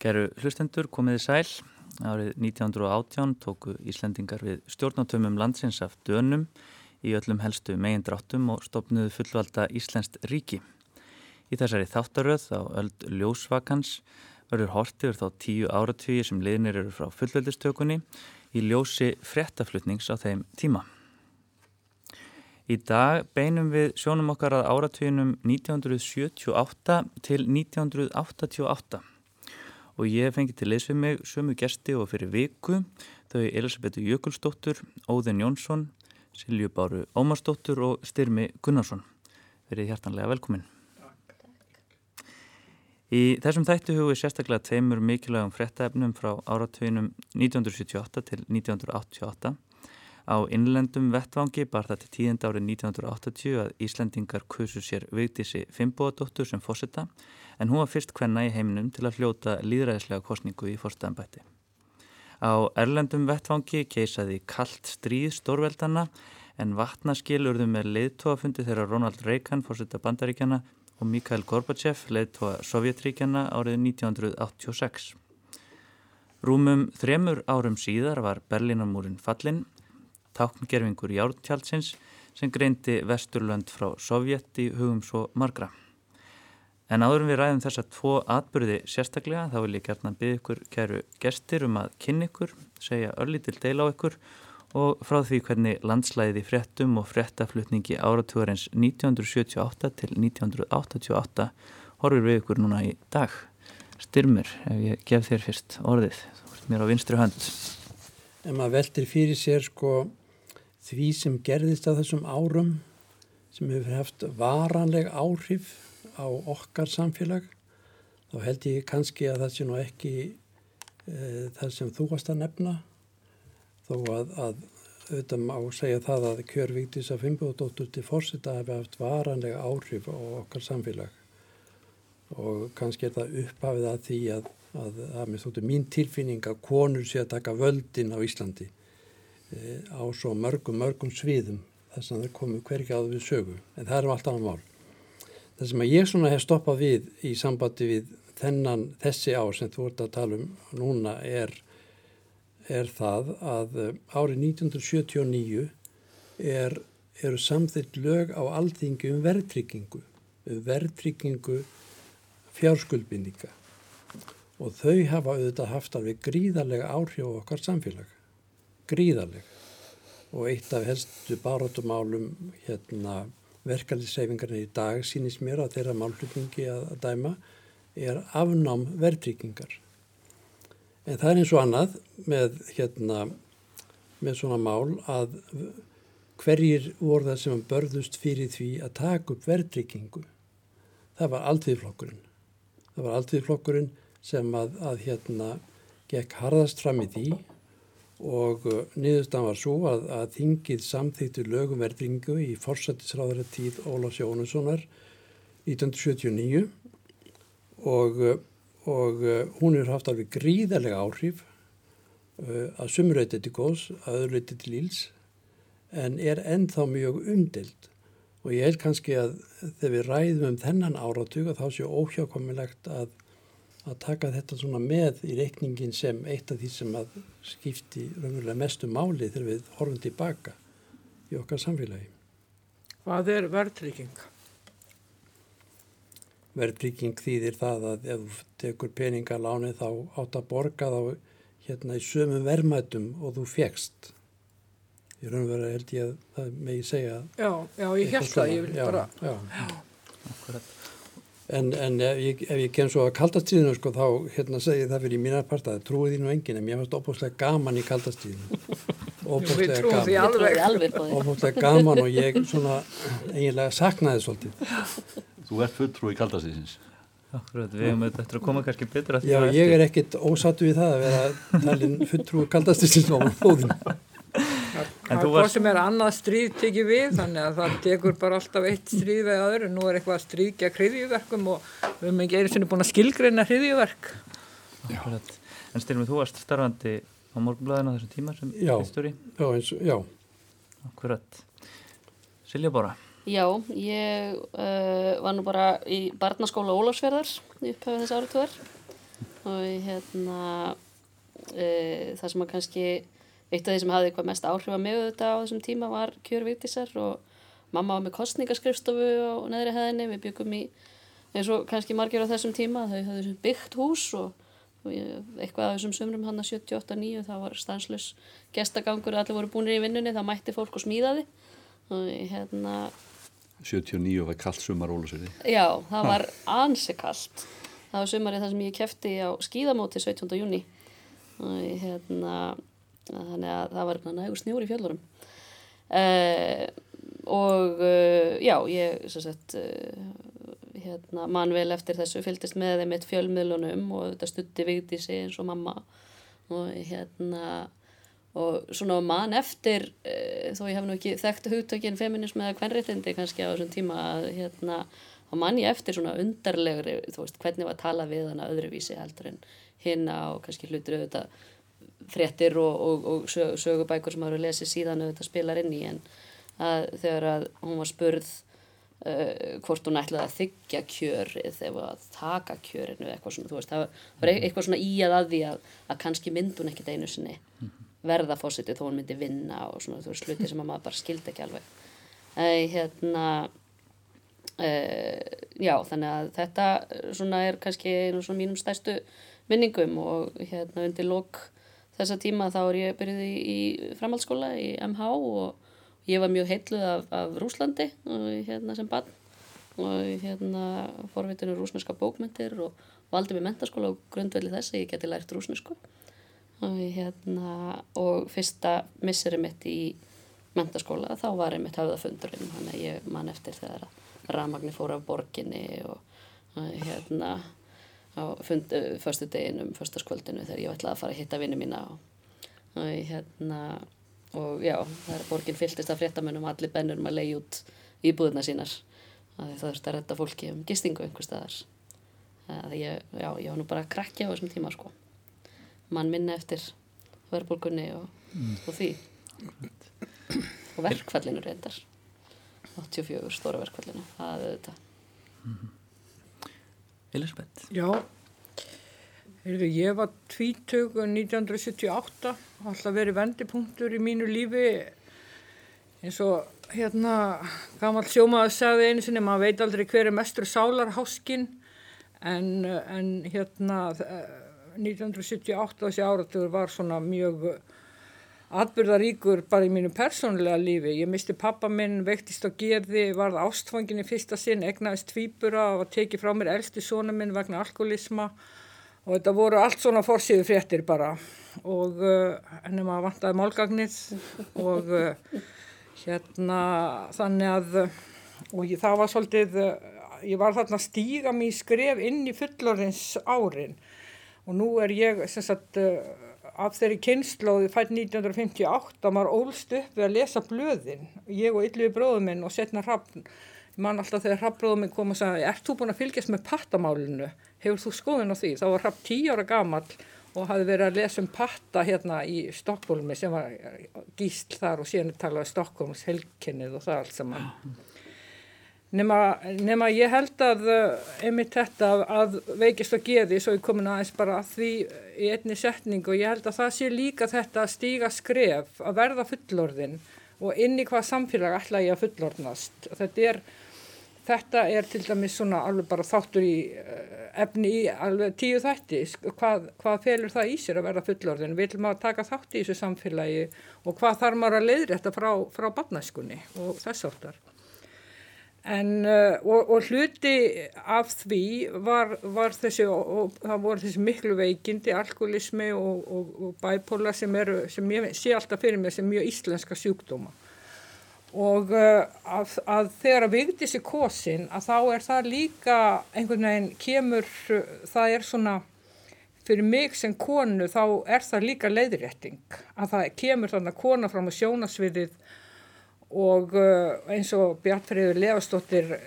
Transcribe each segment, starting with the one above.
Geru hlustendur komiði sæl. Árið 1918 tóku Íslendingar við stjórnátumum landsins af dönum í öllum helstu megindráttum og stopnuðu fullvalda Íslenskt ríki. Í þessari þáttaröð á öld ljósvakans verður hortið þá tíu áratvíi sem liðnir eru frá fullveldistökunni í ljósi frettaflutnings á þeim tíma. Í dag beinum við sjónum okkar að áratvíunum 1978 til 1988 og ég fengi til leys við mig sömu gesti og fyrir viku þau Elisabethu Jökulsdóttur, Óðin Jónsson, Silju Báru Ómarsdóttur og Styrmi Gunnarsson. Verið hjartanlega velkomin. Í þessum þættu hugum við sérstaklega tveimur mikilvægum frettæfnum frá áratvíunum 1978 til 1988 Á innlendum vettvangi bar þetta tíðend árið 1980 að Íslandingar kusu sér Vigdísi Fimboadóttur sem fósita en hún var fyrst hvenna í heiminum til að hljóta líðræðislega kostningu í fórstæðanbætti. Á erlendum vettvangi keisaði kallt stríð stórveldana en vatnaskilurðu með leiðtóafundi þegar Ronald Reagan fórsetta bandaríkjana og Mikhail Gorbachev leiðtóa Sovjetríkjana árið 1986. Rúmum þremur árum síðar var Berlínamúrin fallin tákngerfingur Járntjálsins sem greindi Vesturlönd frá Sovjeti hugum svo margra. En áðurum við ræðum þessa tvo atbyrði sérstaklega þá vil ég gertna byggja ykkur kæru gestir um að kynna ykkur, segja örlítil deil á ykkur og frá því hvernig landslæði fréttum og fréttaflutningi áratúarins 1978 til 1988 horfir við ykkur núna í dag. Styrmir, ef ég gef þér fyrst orðið, þú ert mér á vinstri hönd. En maður veldir fyrir sér sko því sem gerðist á þessum árum sem hefur haft varanleg áhrif á okkar samfélag þá held ég kannski að það sé nú ekki e, það sem þú varst að nefna þó að, að auðvitað má segja það að kjörvíktis að Fimboðdóttur til fórseta hefur haft varanlega áhrif á okkar samfélag og kannski er það upphafið að því að, að, að þóttu mín tilfinning að konur sé að taka völdin á Íslandi Eh, á svo mörgum, mörgum sviðum þess að það komu hverja áður við sögu en það er um allt annað mál. Það sem að ég svona hef stoppað við í sambandi við þennan þessi ár sem þú ert að tala um núna er, er það að eh, árið 1979 er, eru samþitt lög á alþingi um verðtryggingu, um verðtryggingu fjárskuldbindinga. Og þau hafa auðvitað haft alveg gríðarlega áhrif á okkar samfélag. Gríðarleg. Og eitt af helstu barátumálum hérna, verkefliðseyfingarnir í dag sínist mér að þeirra málflutningi að, að dæma er afnám verðtryggingar. En það er eins og annað með, hérna, með svona mál að hverjir voru það sem börðust fyrir því að taka upp verðtryggingu. Það var aldviðflokkurinn. Það var aldviðflokkurinn sem að, að hérna, gekk harðast fram í því og uh, niðurstan var svo að, að þingið samþýttu lögumverðingu í forsættisráðara tíð Ólaf Sjónussonar 1979 og, uh, og uh, hún er haft alveg gríðarlega áhrif að sumröytið til góðs, að öðröytið til íls en er ennþá mjög umdild og ég held kannski að þegar við ræðum um þennan áratug að þá séu óhjákomilegt að að taka þetta svona með í reikningin sem eitt af því sem að skipti raunverulega mestu máli þegar við horfum tilbaka í okkar samfélagi. Hvað er verðtrygging? Verðtrygging þýðir það að ef þú tekur peningaláni þá átt að borga þá hérna í sömum verðmætum og þú fegst. Í raunverulega held ég að það megi segja. Já, já, ég held það, ég vil bara. Já, já. Akkurat. En, en ef ég, ef ég kem svo að kaldastíðinu sko þá hérna segi það fyrir mínar partaði trúið því nú enginn en mér fannst óbúslega gaman í kaldastíðinu óbúslega gaman. óbúslega gaman og ég svona eiginlega saknaði svolítið. Þú ert fulltrúið í kaldastíðins Akkurat, við hefum þetta eftir að koma kannski betur Já, ég er ekkit ósattu við það að vera talin fulltrúið kaldastíðins á fóðinu Það er hvað sem er annað stríð tekið við þannig að það tekur bara alltaf eitt stríð eða öðru, nú er eitthvað að stríkja hriðjúverkum og við hefum ekki einu sinni búin að skilgreina hriðjúverk En styrmið, þú varst starfandi á morgunblæðinu á þessum tíma sem fyrstur í Já, eins og, já. Akkurat. Silja Bóra Já, ég uh, var nú bara í barnaskóla Ólafsverðar í upphæfið þess árið tver og hérna e, það sem að kannski eitt af því sem hafði eitthvað mest áhrif að mig auðvitað á þessum tíma var kjörvíktisar og mamma var með kostningaskrifstofu á neðri hæðinni, við byggum í eins og kannski margir á þessum tíma þau hafði byggt hús og, og eitthvað af þessum sömrum hann að 78-9 það var stanslös gestagangur allir voru búinir í vinnunni, það mætti fólk og smíðaði. Og hérna 79 var kallt sumar ólusöði Já, það var ansi kallt það var sumarið þar sem ég kefti á skíðamóti 17. júni og hérna þannig að það var nægur snjór í fjöldunum uh, og uh, já, ég sagt, uh, hérna, mann vel eftir þessu fylgist með þeim eitt fjölmiðlunum og þetta stutti vigdi sig eins og mamma og hérna og svona mann eftir þó ég hef nú ekki þekkt hugtökinn feminism eða kvennréttindi kannski á þessum tíma að hérna, þá mann ég eftir svona undarlegri, þú veist, hvernig var að tala við hana öðruvísi heldur en hinna og kannski hlutir auðvitað fréttir og, og, og sög, sögubækur sem hafa lesið síðan auðvitað spilar inn í en að þegar að hún var spurð uh, hvort hún ætlaði að þykja kjörið eða að taka kjörinu eitthvað svona, þú veist, það var e-, eitthvað svona í að að því að, að kannski mynd hún ekkit einu sinni verða fósitið þó hún myndi vinna og svona þú veist, sluti sem að maður bara skildi ekki alveg. Uh, hérna uh, já, þannig að þetta svona er kannski einu svona mínum stærstu minningum og hérna undir lok þessa tíma þá er ég byrjuð í, í framhaldsskóla í MH og ég var mjög heitluð af, af Rúslandi og, hérna sem barn. Og hérna forvitinu rúsneska bókmyndir og valdi með mentaskóla og grundvelli þess að ég geti lært rúsnesku og hérna og fyrsta misseri mitt í mentaskóla þá var ég mitt hafðafundurinn þannig að ég man eftir þegar að ramagnir fór af borginni og, og hérna á uh, förstu deginum, förstaskvöldinu þegar ég ætlaði að fara að hitta vinnu mína og, og hérna og já, það er borgin fylltist af fréttamennum allir bennurum að leiði út íbúðuna sínar. Það þurfti að retta fólki um gistingu einhver staðar. Það ég, já, ég var nú bara að krakja á þessum tíma sko. Mann minna eftir verðbólkunni og, mm. og því. Og verkfallinu reyndar. 84 stóra verkfallinu það er þetta mm -hmm. Elisabeth Já. Heyrðu, ég var 20 1978 alltaf verið vendipunktur í mínu lífi eins og hérna gammal sjómaður sagði einu sinni maður veit aldrei hver er mestur sálarháskin en, en hérna 1978 þessi áratugur var svona mjög atbyrðaríkur bara í mínu persónulega lífi. Ég misti pappa minn, vektist á geði, varð ástfangin í fyrsta sinn, egnaðist tvýbura og tekið frá mér elsti sónu minn vegna alkoholisma. Og þetta voru allt svona fórsíðu fréttir bara. Og uh, maður vantaði málgagnið og uh, hérna þannig að og ég, það var svolítið, ég var þarna stíga mér skref inn í fullorins árin. Og nú er ég sem sagt uh, af þeirri kynnslóði fætt 1958 að maður ólst upp við að lesa blöðin ég og ylluði bróðum minn og setna hrappn mann alltaf þegar hrappbróðum minn kom og sagði er þú búin að fylgjast með pattamálinu? Hefur þú skoðun á því? Þá var hrapp 10 ára gamal og hafi verið að lesa um patta hérna í Stokkólmi sem var gísl þar og síðan talaði Stokkólms helginnið og það allt saman Nefna, nema ég held að uh, einmitt þetta að veikist að geði svo ég komin aðeins bara að því í einni setningu og ég held að það sé líka þetta að stíga skref að verða fullorðin og inn í hvað samfélag ætla ég að fullorðnast. Þetta er, þetta er til dæmis svona alveg bara þáttur í uh, efni í alveg tíu þætti. Hvað, hvað felur það í sér að verða fullorðin? Vil maður taka þátt í þessu samfélagi og hvað þarf maður að leiðrætta frá, frá barnaskunni og þess áttar En, uh, og, og hluti af því var, var þessi, og, og það voru þessi miklu veikindi, alkoholismi og, og bæpóla sem, eru, sem ég sé alltaf fyrir mig sem mjög íslenska sjúkdóma. Og uh, að, að þegar að vigdi sér kosin að þá er það líka einhvern veginn kemur, það er svona, fyrir mig sem konu þá er það líka leiðrétting. Að það kemur þannig að kona fram á sjónasviðið og uh, eins og Bjartfriður Lefastóttir uh,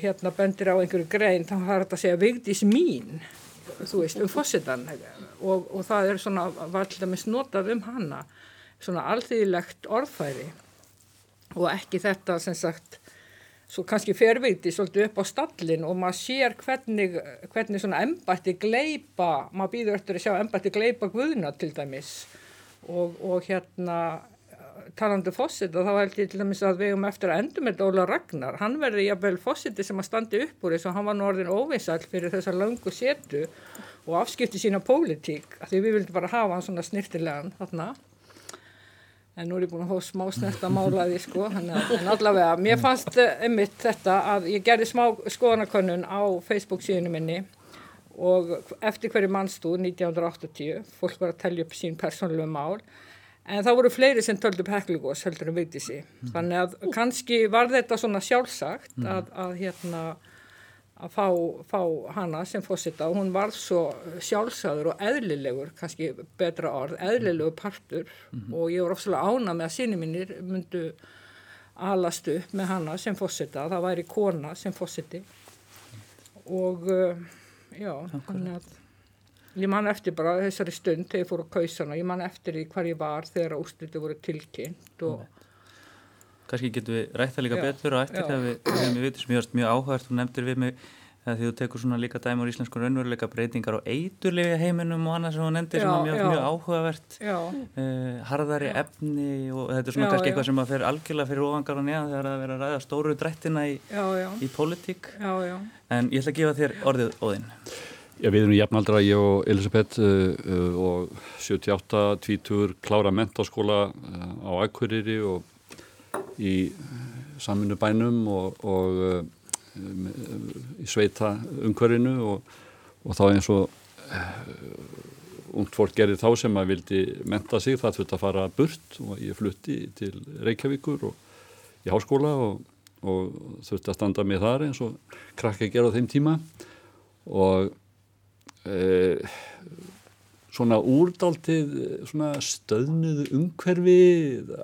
hérna bendir á einhverju grein þá har þetta að segja vigdís mín þú veist, um fósittan og, og það er svona valdamist notað um hana svona alþýðilegt orðfæri. Og ekki þetta sem sagt svo kannski ferviti svolítið upp á stallin og maður sér hvernig, hvernig svona embætti gleipa, maður býður eftir að sjá embætti gleipa guðna til dæmis. Og, og hérna talandi fósitt og þá held ég til dæmis að við um eftir að endum með Óla Ragnar, hann verði jafnvel fósitti sem að standi upp úr þess að hann var nú orðin óvinsall fyrir þessa löngu setu og afskipti sína pólitík, því við vildum bara hafa hann svona snirtilegan þarna. En nú er ég búin að fá smá snert að mála því sko, en allavega mér fannst einmitt þetta að ég gerði smá skoðanakönnun á Facebook síðinu minni og eftir hverju mannstúr 1980, fólk var að tellja upp sín persónulegu mál en það voru fleiri sem töldu upp Heklugós heldur en Vigdísi, þannig að kannski var þetta svona sjálfsagt að, að hérna að fá, fá hana sem fósita og hún var svo sjálfsagður og eðlilegur, kannski betra orð, eðlilegur partur. Mm -hmm. og ég var ofsalega ána með að síni mínir myndu alast upp með hana sem fósita, það væri kona sem fósiti og uh, já, þannig að ég man eftir bara þessari stund þegar ég fór á kausana, ég man eftir því hvað ég var þegar úrsluti voru tilkynnt og kannski getum við rætt það líka já, betur og eftir þegar við, við, vitum sem ég varst mjög áhægt þú nefndir við mig þegar því þú tekur svona líka dæmi á íslensku raunveruleika breytingar og eiturlega heiminum og annað sem þú nefndir sem er mjög, mjög áhugavert. Uh, harðari já. efni og þetta er svona já, kannski eitthvað sem að fer algjörlega fyrir ofangar og neðan þegar það verður að ræða stóru drættina í, í politík en ég ætla að gefa þér orðið óðinn Já, við erum jafnaldra, ég og Elisabeth uh, uh, og 78 tvítur klára mentáskóla uh, á Akkurýri og í saminu bænum og, og í sveita umhverfinu og, og þá eins og ungt fólk gerir þá sem að vildi menta sig það þurft að fara burt og ég flutti til Reykjavíkur og í háskóla og, og þurft að standa með þar eins og krakka gera á þeim tíma. Og uh, svona úrdáltið svona stöðnuðu umhverfi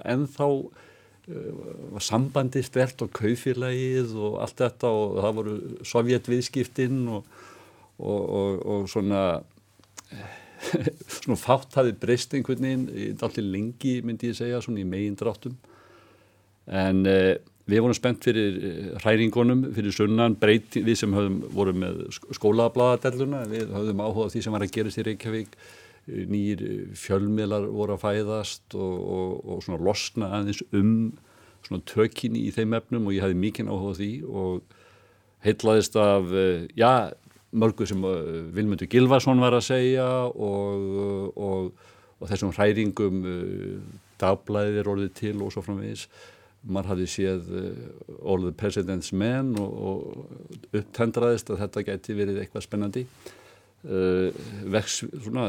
en þá var eh, sambandi stert og kaufélagið og allt þetta og það voru sovjetviðskiptinn og, og, og, og svona svona fátt hafi breyst einhvern veginn í dallir lengi myndi ég segja svona í megin dráttum en eh, við vorum spennt fyrir eh, hræringunum fyrir sunnan breyti við sem höfum voru með skólablaðadelluna. Við höfum áhugað því sem var að gerast í Reykjavík. Nýjir fjölmiðlar voru að fæðast og, og, og svona losna aðeins um svona tökinni í þeim efnum og ég hefði mikinn áhuga því og heitlaðist af, eh, já, mörgu sem eh, Vilmundur Gilvarsson var að segja og, og, þessum hræringum eh, dagblæðir orðið til og svo framvegis maður hafði séð All the President's Men og, og upptendraðist að þetta gæti verið eitthvað spennandi Uh, vex, svona,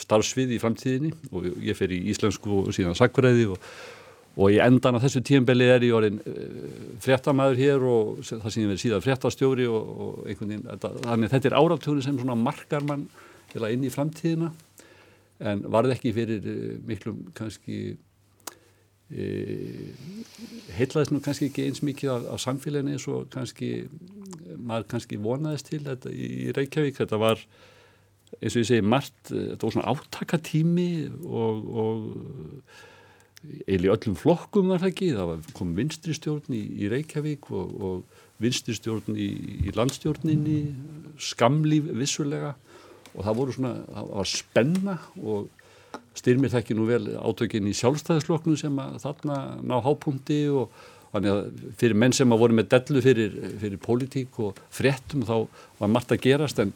starfsvið í framtíðinni. Og ég fer í íslensku og síðan sakverðið og, og í endan á þessu tíumbeli er ég orðin uh, fréttamaður hér og það sem ég verið síðan fréttastjóri og, og einhvern veginn, þetta, þannig að þetta er áratúri sem svona markar mann inn í framtíðina. En varð ekki fyrir miklum kannski heitlaðist nú kannski ekki eins mikið af, af samfélaginu eins og kannski maður kannski vonaðist til þetta í Reykjavík. Þetta var eins og ég segi margt þetta var svona átakatími og, og eiginlega öllum flokkum var það ekki. Það var, kom vinstristjórn í, í Reykjavík og, og vinstristjórn í, í landstjórninni skamlíf vissulega. Og það voru svona, það var spenna og styrmir það ekki nú vel átökinn í sjálfstæðisloknu sem að þarna ná hápunkti og Þannig að fyrir menn sem að voru með dellu fyrir, fyrir pólitík og fréttum þá var margt að gerast en,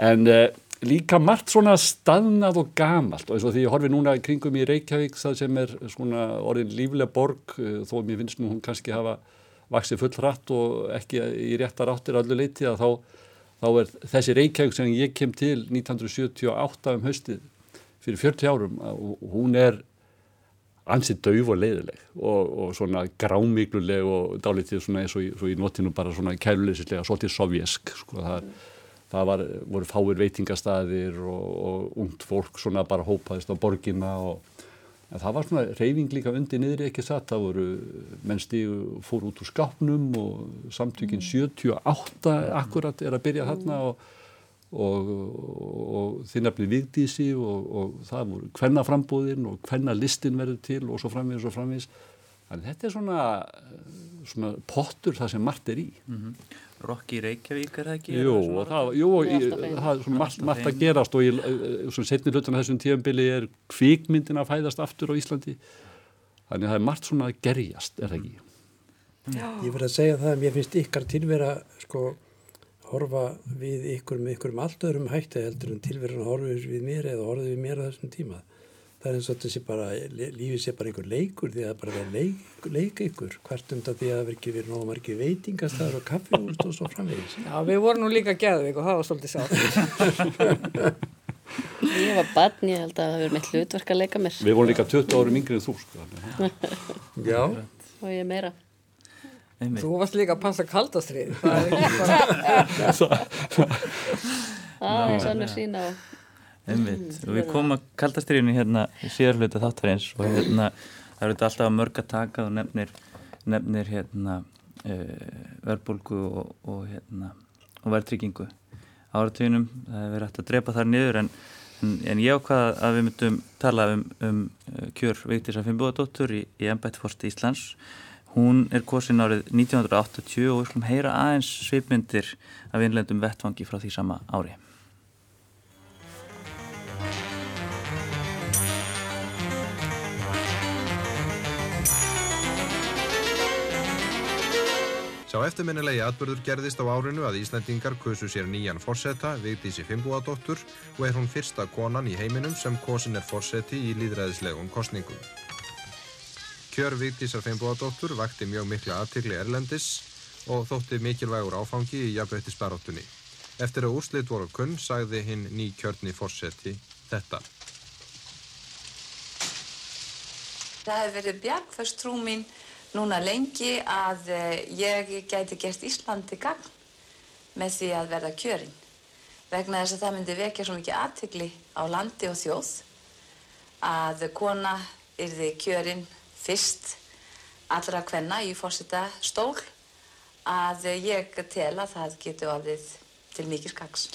en uh, líka margt svona staðnað og gamalt. Og eins og því ég horfi núna kringum í Reykjavík það sem er svona orðin líflega borg uh, þó mér finnst nú hún kannski hafa vaksið full hratt og ekki í réttar áttir allir leiti að þá, þá er þessi Reykjavík sem ég kem til 1978 um haustið fyrir 40 árum og hún er ansið dauf og leiðileg og, og svona grámíkluleg og dálítið svona eins og, og í notinu bara svona kælulegislega, svolítið sovjesk sko, það, það var, voru fáir veitingastæðir og, og ungt fólk svona bara hópaðist á borginna og það var svona reyfing líka undir niður ekki satt, það voru mennsti fór út úr skápnum og samtökinn 78 akkurat er að byrja þarna og og, og þið nefnir vigdísi og, og það voru hvenna frambúðin og hvenna listin verður til og svo framvís og framvís þannig þetta er svona svona pottur það sem margt er í. Mm -hmm. Rokki Reykjavík er það ekki? Jú, og það, jú, og í, það er svona margt, margt að gerast og í svona setni hlutan af þessum tíumbili er kvikmyndin að fæðast aftur á Íslandi. Þannig að það er margt svona að gerjast, er það ekki? Já. Ég verði að segja það að mér finnst ykkar tilvera sko horfa við ykkur með ykkur um allt öðrum hætti heldur en tilveran horfið við mér eða horfið við mér á þessum tíma. Það er eins og þessi bara, lífið sé bara einhver leikur því að það bara verður leik, leika ykkur hvert undan því að það verður ekki verið nógu margi veitingastæður og kaffihúst og svo framvegis. Já, við vorum nú líka gæðvík og það var svolítið sátt. Ég var barn, ég held að það verður mitt hlutverk að leika mér. Við vorum líka 20 árum yngri en þú, sko. Já. Og ég meira. Einmitt. Þú varst líka að passa kaldastrið. Það er svona sína á Einmitt. og við komum að kaldastriðinu hérna í síðarflutu þáttverðins og hérna það eru alltaf mörg að taka og nefnir, nefnir hérna uh, verbulgu og, og hérna og verðtryggingu áratöginum, það hefur verið hægt að drepa þar niður en, en, en ég ákvaða að við myndum tala um, um kjör Vigdísa Finnbúðadóttur í, í Embættforsti Íslands Hún er kosin árið 1980 og við skulum heyra aðeins svipmyndir af innlendum vettvangi frá því sama ári. Sá eftirminnilegi atbyrður gerðist á árinu að Íslandingar kusu sér nýjan forsetta, Vigdísi Fimbúadóttur, og er hún fyrsta konan í heiminum sem kosin er forseti í líðræðislegum kostningum. Kjör Vigdísar Feinbúadóttur vakti mjög mikla aðtikli Erlendis og þótti mikilvægur áfangi í jafnbreyttisbaróttunni. Eftir að úrslit voru kunn sagði hinn ný kjörni fórseti þetta. Það hefur verið bjargfæst trú mín núna lengi að ég gæti gert Íslandi gang með því að verða kjörinn. Vegna þess að það myndi vekja svo mikið aðtikli á landi og þjóð að kona yrði kjörinn fyrst allra hvenna í fórseta stól að ég tel að það getur orðið til mikið skaks.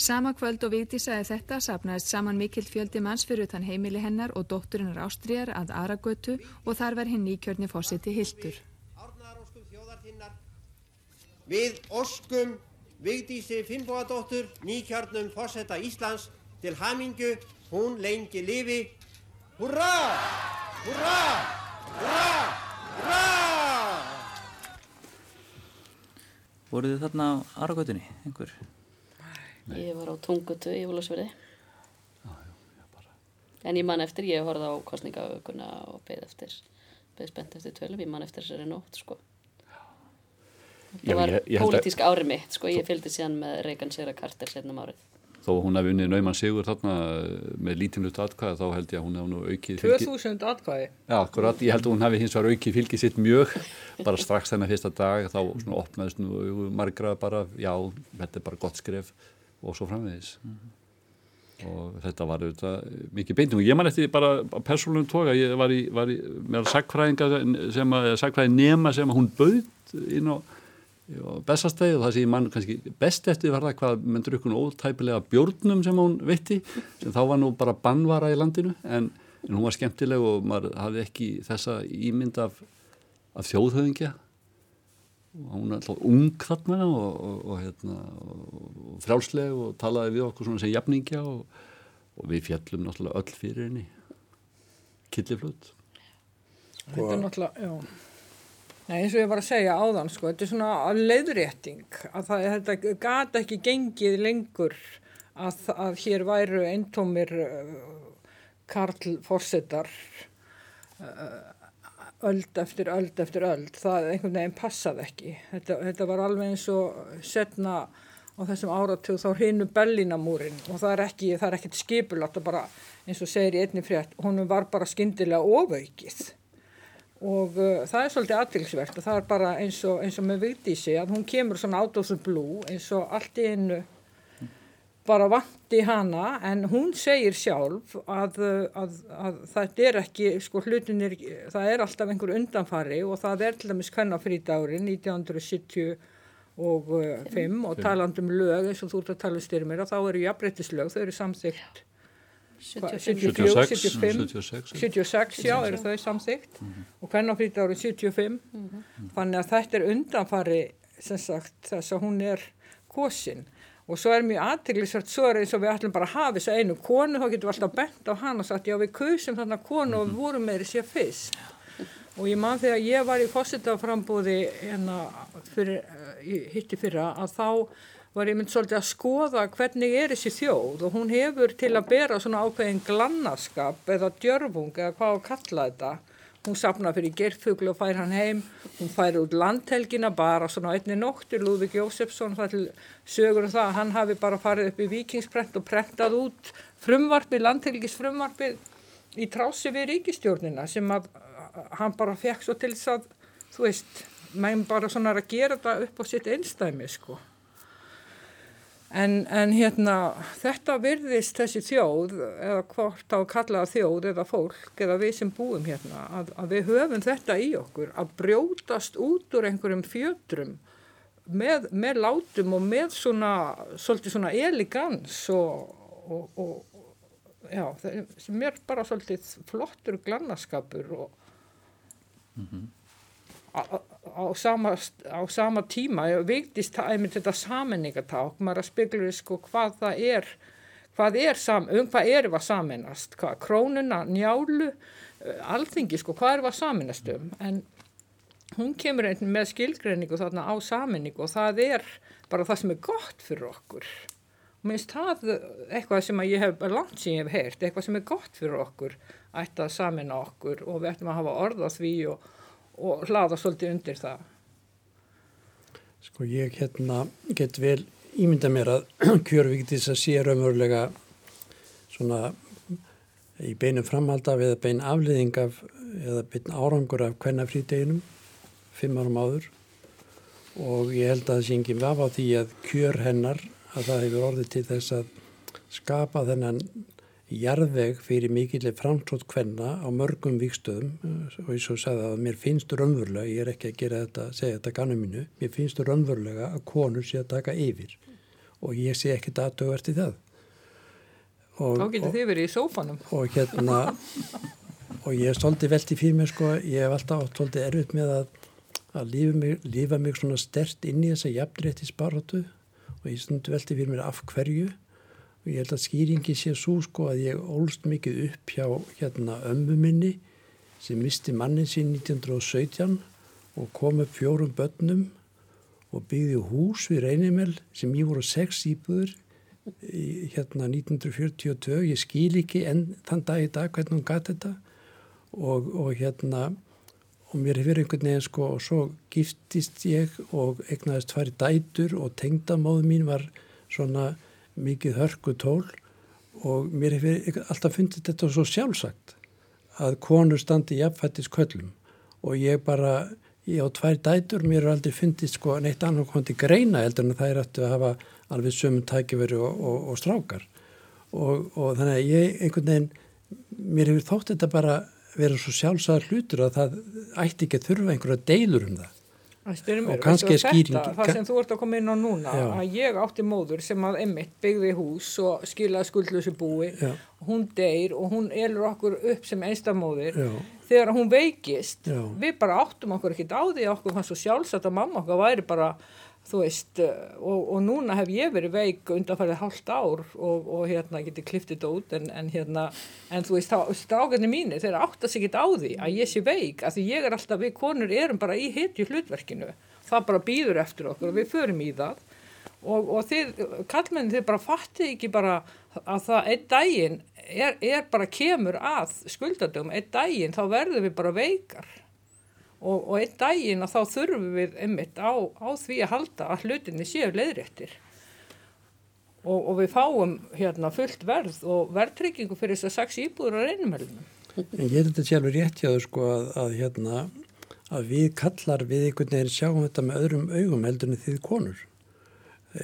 Sama kvöld og Vigdís sagði þetta sapnaðist saman mikill fjöldi manns fyrir utan heimili hennar og dótturinnar Ástriðar að Aragötu og þar var hinn nýkjörni fórseti Hildur. Við oskum Vigdísi Finnbóadóttur nýkjörnum fórseta Íslands til hamingu, hún lengi lifi Húrra! Húrra! Húrra! Húrra! Voruð þið þarna á Aragötunni, einhver? Nei. Ég var á Tungutu í Vólusverði. En ég man eftir, ég horfði á kostningauguna og beð eftir, beð spennt eftir tölum, ég man eftir þessari nótt, sko. Það var pólitísk árið mitt, sko, ég fylgdi síðan með Reykján Sera Carter setnum árið þó hún hafi unnið nauman sigur þarna með lítimlut atkvæða þá held ég að hún hefði nú aukið 2000 atkvæði? Já, akkurat, ég held að hún hafi hins vegar aukið fylgið sitt mjög bara strax þennan fyrsta dag þá svona opnaðist nú margra bara já, þetta er bara gott skref og svo framvegis mm -hmm. og þetta var auðvitað mikið beintum og ég man eftir bara persónum tóka, ég var í, var í meðal sagfræðinga sem að sagfræði nema sem að hún bauð inn á bestastæði og það ég mann kannski best eftir var það hvað með drukkun ótæpilega bjórnum sem hún veitti. Sem þá var nú bara bannvara í landinu en, en hún var skemmtileg og maður hafði ekki þessa ímynd af, af þjóðhauðingja og hún er alltaf ung þarna og, og, og, hérna, og frjálsleg og talaði við okkur svona sem jafningja og við fjallum náttúrulega öll fyrir henni. Killiflut Þetta er náttúrulega, já Nei, eins og ég var að segja áðan, sko, þetta er svona leiðrétting að það, þetta gata ekki gengið lengur að, að hér væru eintómir uh, Karl Fórsetar uh, öld eftir öld eftir öld, það einhvern veginn passaði ekki. Þetta, þetta var alveg eins og setna á þessum áratug þá hinu Bellinamúrin og það er ekki, það er ekkert skipulat og bara eins og segir í einni frétt, honum var bara skindilega ofaukið og uh, það er svolítið aðtilsvert og það er bara eins og, eins og með Vigdísi að hún kemur svona out of the blue eins og allt í einu bara vandi hana. En hún segir sjálf að, að, að þetta er ekki sko hlutinir, það er alltaf einhver undanfari og það er til dæmis kvennafrítári 1975 og, uh, og talandum lög eins og þú ert að tala um styrmir og þá eru jafnbreytislög, þau eru samþygt 74, 76, 75, 76. 76, já, eru þau samþygt og hvernafrít árið 75 þannig að þetta er undanfari sem sagt þess að hún er kosin. Og svo er mjög aðteglisvært, svo er eins og við ætlum bara að hafa þess að einu konu, þá getum við alltaf bent á hann og sagt já við kusum þarna konu og við vorum með þessi að fyrst. Og ég man þegar ég var í fósitaframbúði hérna fyrir, uh, hitti fyrra að þá var ég mynd svolítið að skoða hvernig er þessi þjóð og hún hefur til að bera svona ákveðin glannaskap eða djörfung eða hvað að kalla þetta. Hún sapna fyrir gerðfuglu og fær hann heim. Hún fær út landhelgina bara svona einni nóttur, Lúðvík Jósefsson það til sögur um það að hann hafi bara farið upp í vikingsprent og prentað út frumvarpið, landhelgis frumvarpið í trási við ríkistjórnina sem að hann bara fekk svo til þess að þú veist, meginn bara svona að gera þetta upp á sitt einstæmi sko En, en hérna þetta virðist þessi þjóð eða hvort á að kalla það þjóð eða fólk eða við sem búum hérna að, að við höfum þetta í okkur að brjótast út úr einhverjum fjötrum með, með látum og með svona svolítið svona elegans og, og, og já, sem er bara svolítið flottur glannaskapur og mm -hmm á, sama, á sama tíma vigtist einmitt þetta saminningaták maður að spekla sko hvað það er hvað er, um hvað er að saminast hvað, krónuna, njálu eh, alþingi sko, hvað er að saminast um? En hún kemur einnig með skilgreiningu þarna á saminningu og það er bara það sem er gott fyrir okkur. Og minnst það eitthvað sem ég hef langt sem ég hef heyrt, eitthvað sem er gott fyrir okkur ætti að samina okkur og við ættum að hafa orð á því og og hlaða svolítið undir það. Sko ég hérna get vel ímynda mér að kjörvíktis að sé raunverulega svona í beinum framhaldaf eða bein afliðing af eða bein árangur af hvenna frídeginum fimm árum áður og ég held að það sé enginn vaf á því að kjör hennar að það hefur orðið til þess að skapa þennan jarðveg fyrir mikillir framtrótt hvenna á mörgum vikstöðum og eins og sagði að mér finnst raunverulega, ég er ekki að gera þetta, segja þetta kannum mínu, mér finnst raunverulega að konur sé að taka yfir. Og ég sé ekki datögvert í það. Og, Þá getur þið verið í sófanum. Og hérna, og ég er stoltið veltið fyrir mig sko, ég hef alltaf stoltið erfitt með að, að lífa mig, lífa mig svona stert inn í þessa jafnrétti sparratu og ég stundu veltið fyrir mér af hverju og ég held að skýringi sé svo sko að ég ólst mikið upp hjá hérna ömmu minni sem misti mannin sín 1917 og kom upp fjórum börnum og byggði hús við Reynimel sem ég voru sex íbúður hérna 1942 ég skil ekki enn þann dag í dag hvernig hún gæti þetta og, og hérna og mér hefur einhvern veginn sko og svo giftist ég og egnaðist færi dætur og tengdamóð mín var svona mikið hörku tól og mér hefur alltaf fundið þetta svo sjálfsagt að konur standi jafnfættis köllum og ég bara, ég á tvær dætur mér er aldrei fundið sko neitt annar kondi greina heldur en það er aftur að hafa alveg sömum tækiföru og, og, og strákar. Og, og þannig að ég einhvern veginn, mér hefur þótt þetta bara verið svo sjálfsagðar hlutur að það ætti ekki að þurfa einhverja deilur um það Mér, og kannski er skýring það sem þú ert að koma inn á núna já. að ég átti móður sem að emitt byggði hús og skilaði skuldlösu búi já. hún deyr og hún elur okkur upp sem einstamóðir þegar hún veikist já. við bara áttum okkur ekkert á því okkur fannst svo sjálfsagt að mamma okkar væri bara þú veist og, og núna hef ég verið veik undanfærið halvt ár og, og hérna geti kliftið út en, en hérna en þú veist strákarnir mínir þeir áttast ekkert á því að ég sé veik að því ég er alltaf við konur erum bara í hitju hlutverkinu. Það bara býður eftir okkur og við förum í það. Og, og þið, kallmennin þið bara fattið ekki bara að það einn daginn er, er bara kemur að skuldadögum, einn daginn þá verður við bara veikar og, og einn daginn að þá þurfum við einmitt á, á því að halda að hlutinni séu leiðréttir og, og við fáum hérna fullt verð og verðtryggingu fyrir þess að sex íbúður á reynumhelunum. En ég er þetta sjálfur rétt hjá þau sko að, að hérna að við kallar við einhvern veginn sjáum þetta með öðrum augum heldur en þið konur.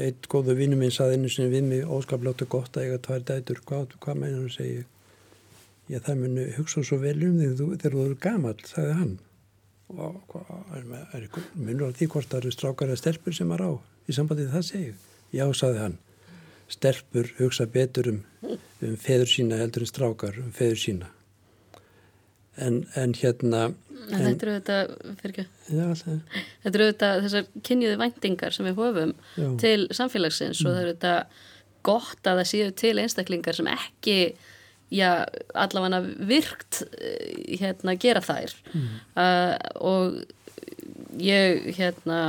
Eitt góðu vinnu minn saði einu sinni við mig óskaplátt og gott að eiga tvær dætur, hvað, hvað meina hann segi ég það muni hugsa svo vel um þig þegar þú eru gamal, sagði hann og hvað er, er munur á því hvort það eru strákar eða stelpur sem er á í sambandið það segju já, saði hann stelpur hugsa betur um, um feður sína heldur en strákar um feður sína. En, en hérna... En þetta eru þetta, fyrir Já, alltaf. þetta eru þetta þessar kynjuðu væntingar sem við höfum Já. til samfélagsins og það eru þetta gott að það séu til einstaklingar sem ekki, já, allavega virkt eh, hérna gera þær. Uh, og ég, hérna,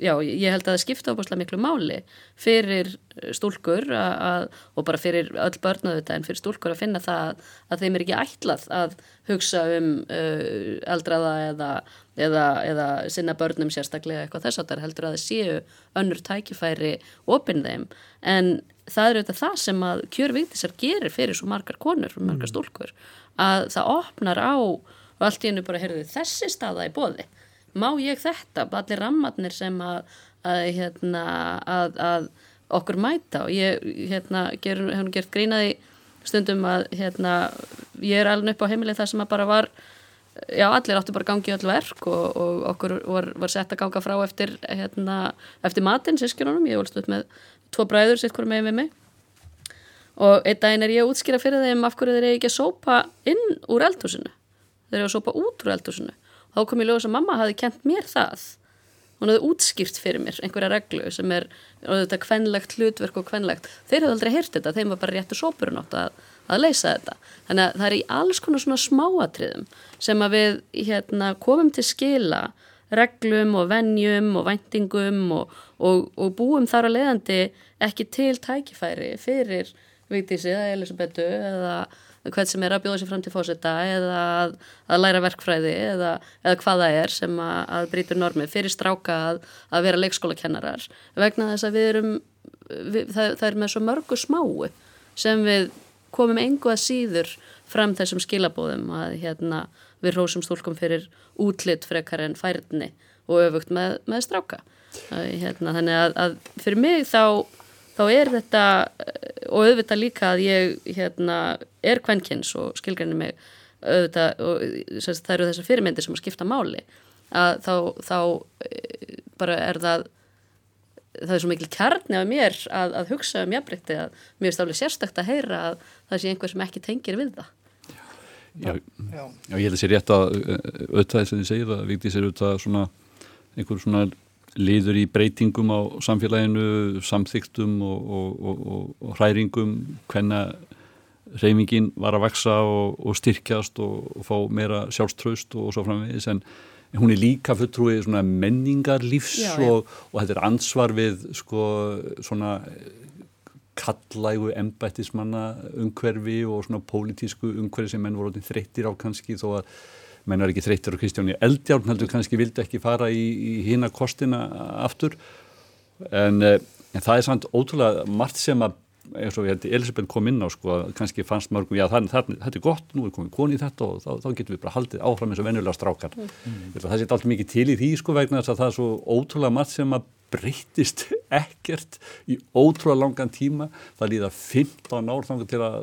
já, ég held að það skipta óbúslega miklu máli fyrir stúlkur að, að, og bara fyrir öll börn auðvitað en fyrir stúlkur að finna það að, að þeim er ekki ætlað að hugsa um uh, eldraða eða, eða, eða sinna börnum sérstaklega eitthvað þess að það heldur að það séu önnur tækifæri opinn þeim. En það er auðvitað það sem að kjörvíktisar gerir fyrir svo margar konur og margar stúlkur að það opnar á og allt í hennu bara, heyrðu, þessi staða í bóði má ég þetta, allir rammarnir sem að, að, hérna, að, að okkur mæta. Og ég hérna, ger, hef gert grínaði stundum að hérna, ég er alveg upp á heimileg það sem að bara var já, allir áttu bara gangi öll verk og, og okkur var, var sett að ganga frá eftir, hérna, eftir matinn, sískjörunum, ég volst út með tvo bræður sitt hverju með við mig. Og einn daginn er ég að útskýra fyrir þeim af hverju þeir ekki að sópa inn úr eldhúsinu. Þeir eru að sópa út úr eldhúsinu. Þá kom ég ljóðis að mamma hafi kent mér það. Hún hefði útskýrt fyrir mér einhverja reglu sem er þetta kvenlegt hlutverk og kvenlegt. Þeir hefði aldrei heyrt þetta, þeim var bara réttu sópurinn átt að, að leysa þetta. Þannig að það er í alls konar svona smáatriðum sem að við hérna, komum til skila reglum og venjum og væntingum og, og, og búum þar að leiðandi ekki til tækifæri fyrir Vigdísi eða Elisabetu eða hvern sem er að bjóða sér fram til fósetta eða að, að læra verkfræði eða, eða hvað það er sem að, að brýtur normið fyrir stráka að, að vera leikskólakennarar. Vegna þess að við erum við, það, það er með svo mörgu smáu sem við komum engu að síður fram þessum skilabóðum að hérna, við rósum stúlkum fyrir útlitt frekar en færni og öfugt með, með stráka. Að, hérna, þannig að, að fyrir mig þá þá er þetta og auðvitað líka að ég hérna, er kvenkins og skilgrinni mig auðvitað og það eru þessar fyrirmyndir sem að skipta máli. Að þá, þá e, bara er það það er svo mikil kjarni af mér að, að hugsa um jafnbreytti að mér er stálega sérstakt að heyra að það sé einhver sem ekki tengir við það Já, já. já ég held að sé rétt að auðvitað þess að þið segir að vikti sér auðvitað svona einhver svona liður í breytingum á samfélaginu, samþygtum og, og, og, og hræringum, hvenna reymingin var að vaksa og styrkjast og fá meira sjálfströst og svo framvegis en hún er líka fulltrúið svona menningarlífs já, já. og þetta er ansvar við sko svona kallægu embættismanna umhverfi og svona pólitísku umhverfi sem menn voru þreyttir á kannski þó að menn er ekki þreyttir á Kristjáni Eldjárn heldur kannski vildi ekki fara í, í hína kostina aftur en, en það er samt ótrúlega margt sem að eins og ég held Elisabeth kom inn á sko að kannski fannst mörgum já það, þetta er gott, nú er komið koni í þetta og þá, þá getum við bara haldið áfram eins og venjulega strákar mm. það setja allt mikið til í því sko vegna þess að það er svo ótrúlega margt sem að breytist ekkert í ótrúlega langan tíma það líða 15 ár þangar til að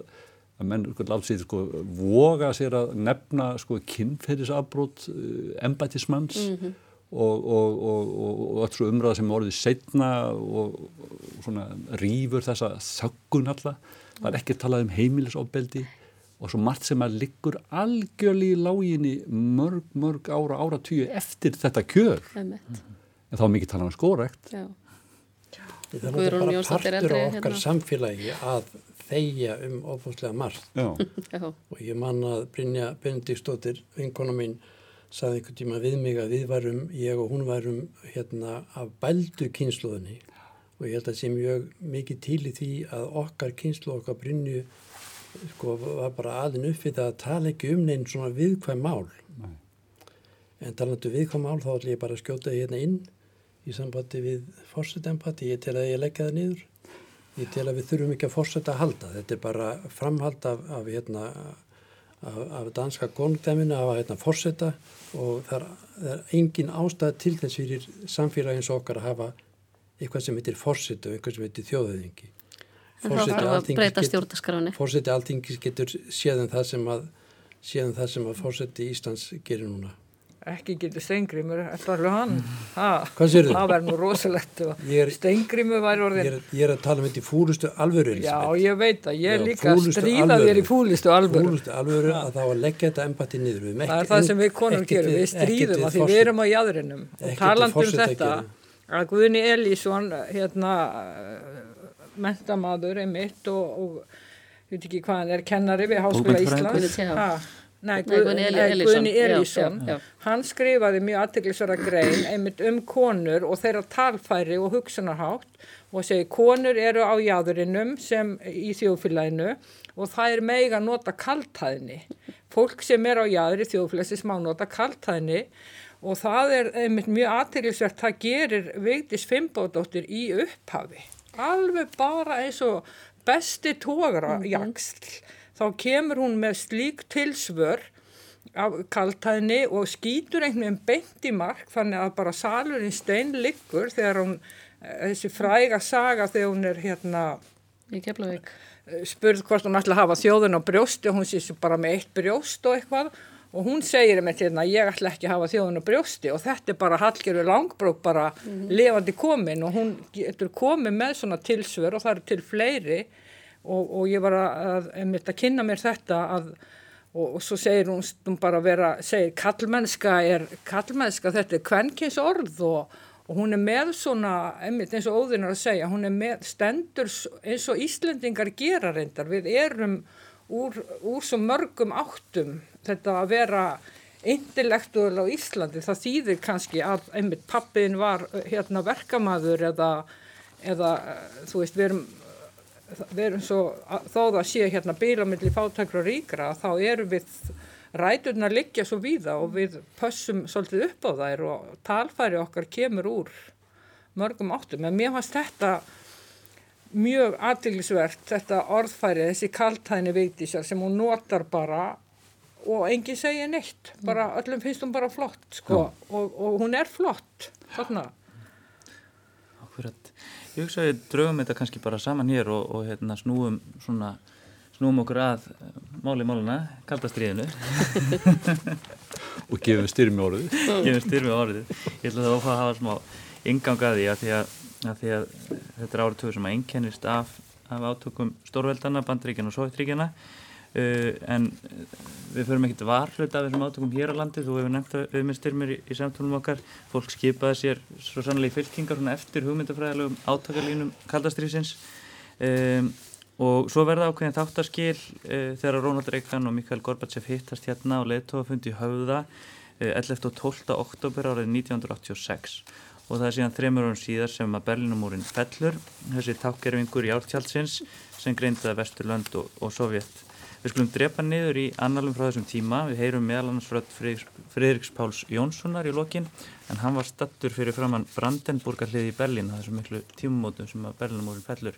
að menn látt sér sko voga sér að nefna sko kynferðisafbrót uh, embætismanns mm -hmm. Og, og, og, og alls umræða sem orðið setna og svona rýfur þessa þöggun alla. Það er ekki að tala um heimilisofbeldi og svo margt sem að liggur algjörlega í láginni mörg, mörg ára, ára tíu eftir þetta kjör. Mm -hmm. en þá er mikið talað um skórekt. Já. Það er bara partur á okkar hérna. samfélagi að þeia um ofúslega margt. Og ég man að Brynja Benediktsdóttir, vinkona mín saði einhvern tíma við mig að við varum ég og hún varum hérna af bældu kynsluðinni og ég held að sé mjög mikið til í því að okkar kynslu okkar Brynju sko var bara aðin upp við það að tala ekki um neinn svona viðkvæm mál Nei. en talandu viðkvæm mál þá ætlum ég bara að skjóta hérna inn í sambandi við fórsetempati, ég tel að ég leggja það niður Ég tel að við þurfum ekki að fórsetta að halda. Þetta er bara framhald af, af, hérna, af, af danska góngdæminu af hérna, fórsetta og það er, það er engin ástæð til þess fyrir samfélagins okkar að hafa eitthvað sem heitir fórsetta og eitthvað sem heitir þjóðöðingi. Fórseti alltingis getur séðan það sem að, að fórseti Íslands gerir núna. Ekki getur steingrimur, þetta alveg hann? Ha, Hvað segirðu? það verður nú rosalegt Ég steingrimur væri Ég orðin er, ég er að tala um þetta í fúlustu alvöru já, ég veit að ég er líka að fúlustu stríða þér í fúlistu alvöru. Fúlustu alvöru að þá að leggja þetta embati niður. Það er það sem við konur gerum, við stríðum að því við erum á jæðrinum og talandi um þetta að Guðni Elísson hérna mentamaður einmitt og, og ég veit ekki hvað hann er kennari við Háskóla. Íslands Nei, Nei, Guð, Guðni Elísson. Elísson já, já. hann skrifaði mjög aðteglisvara grein einmitt um konur og þeirra talfæri og hugsunarhátt og segi konur eru á jáðurinnum sem í þjóðfélaginu og það er mega nota kaltæðni fólk sem er á jáður í þjóðfélagsins má nota kaltæðni og það er einmitt mjög aðteglisvert það gerir Vigdís Fimbódóttir í upphafi. Alveg bara eins og besti tógra jaksl þá kemur hún með slík tilsvör af kaltæðni og skýtur einhvern veginn beint í mark þannig að bara salurinn stein liggur þegar hún, eh, þessi fræga saga þegar hún er hérna í Keflavík. spurð hvort hún ætla að hafa þjóðun á brjósti og hún sé svo bara með eitt brjóst og eitthvað. Og hún segir með hérna ég ætla ekki að hafa þjóðun á brjósti. Og þetta er bara Hallgerður Langbrók bara levandi komin og hún getur komið með svona tilsvör og það eru til fleiri og, og ég var að, að, að kynna mér þetta að og, og svo segir hún stundum bara vera, segir kallmennska er, kallmennska þetta er kvenkins orð og, og hún er með svona, einmitt eins og óðinn er að segja, hún er með stendur eins og Íslendingar gera reyndar, við erum úr, úr svo mörgum áttum þetta að vera intellektuál á Íslandi, það þýðir kannski að einmitt pappiðin var hérna verkamaður eða, eða þú veist, við erum við erum svo, þó það sé hérna bílamilli fátækra og ríkra, þá erum við ræturnar liggja svo víða og við pössum svolítið upp á þær og talfæri okkar kemur úr mörgum áttum. En mér fannst þetta mjög aðtillisvert, þetta orðfæri, þessi kaltæðni veitísar sem hún notar bara og enginn segja neitt, bara öllum finnst hún bara flott, sko, og, og hún er flott, þarna. Ég hugsa að við draugum þetta kannski bara saman hér og, og hérna, snúum, svona, snúum okkur að eh, máli máluna, kaldastriðinu. og gefum styrmi orðið. Gefum styrmi orðið. Ég ætla það að fá að hafa smá ingangaði að því að, að því að þetta er árið tökur sem að einkennist af, af átökum stórveldana, bandaríkjana og sovjetríkjana. Uh, en við förum ekkert varhlut af þessum átökum hér á landi, þú hefur nefnt það við með styrmir í, í samtölum okkar fólk skipaði sér svo sannlega í fylkingar eftir hugmyndafræðilegum átakalínum kaldastrýsins um, og svo verða ákveðin þáttarskil uh, þegar Ronald Reagan og Mikael Gorbachev hittast hérna og leðtóðafundi í höfða uh, 11. og 12. oktober árið 1986 og það er síðan þreymur árum síðar sem að Berlinumúrin fellur þessi tákgerfingur í ártjálsins sem greindaði Vesturlönd og, og Sovjet Við skulum drepa niður í annalum frá þessum tíma. Við heyrum meðal annars frá Friðriks Páls Jónssonar í lokin en hann var stattur fyrir framann Brandenburgarlið í Berlín á þessum miklu tímumótum sem að Berlinumórin fellur.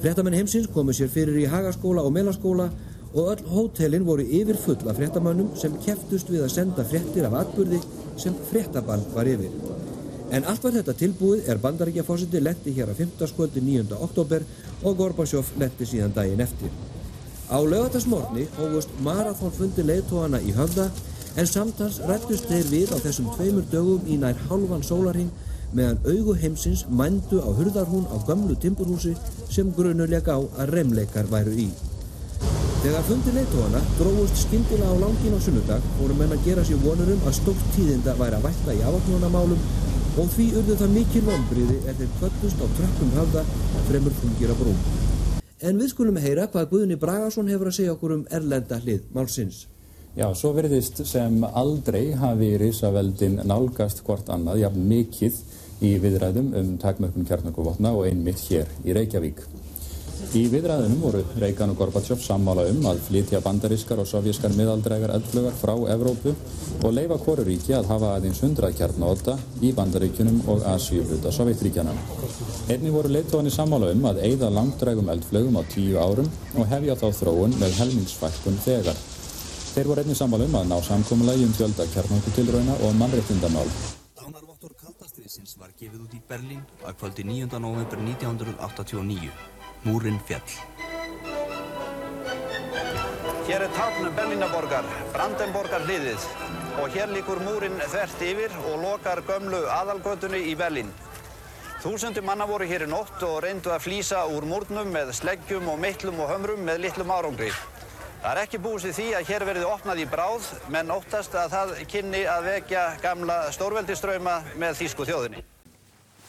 Fréttamenn heimsins komu sér fyrir í hagaskóla og melaskóla og öll hótelin voru yfir full af fréttamannum sem keftust við að senda fréttir af atburði sem fréttabann var yfir. En allt var þetta tilbúið er bandaríkjafósiti lendi hér að 15. skvöldi 9. oktober og Gorbachev lendi síðan daginn eftir. Á lögatarsmorni hófust marathónfundi leiðtóhana í höfða en samtals rættust þeir við á þessum tveimur dögum í nær hálfan sólarhing meðan augu heimsins mændu á hurðarhún á gömlu timburhúsi sem grunulega á að reymleikar væru í. Þegar fundi leiðtóhana dróðust skyndilega á langin á sunnudag voru menn að gera sér vonurum að stókt tíðinda væri að vætta í afaknónamálum og því urðu það mikil vonbriði er þeir kvöldust á trökkum höfða fremur fungir að brúm. En við skulum heyra hvað Guðni Bragason hefur að segja okkur um erlenda hlið málsins. Já, svo verðist sem aldrei hafi risaveldin nálgast hvort annað, jafn mikið í viðræðum um takmörkun kjarnarkuvotna og einmitt hér í Reykjavík. Í viðræðunum voru Reykján og Gorbachev sammála um að flytja bandarískar og sovjískar miðaldrægar eldflugar frá Evrópu og leifa hvoru ríki að hafa aðeins 100 kjarnáta í bandaríkjunum og Asíuhluta Sovjetríkjana. Einni voru leittóðinni sammála um að eigða langdrægum eldflögum á tíu árum og hefja þá þróun með helmingsfækkun þegar. Þeir voru einni sammála um að ná samkómulagi um fjölda kjarnókutilrauna og mannréttindamál. Dánarvottor kaldastriðsins var gefið út í Berlín að kvöldi 9. november 1989. Múrin fjall. Hér er tákn Berlínaborgar, Brandenborgar hliðið. og hér líkur múrin þvert yfir og lokar gömlu aðalgötunni í Berlín. Þúsundi manna voru hér í nótt og reyndu að flýsa úr múrnum með sleggjum og mittlum og hömrum með litlum árangri. Það er ekki búist í því að hér verði opnað í bráð, menn óttast að það kynni að vekja gamla stórveldistrauma með þýsku þjóðinni.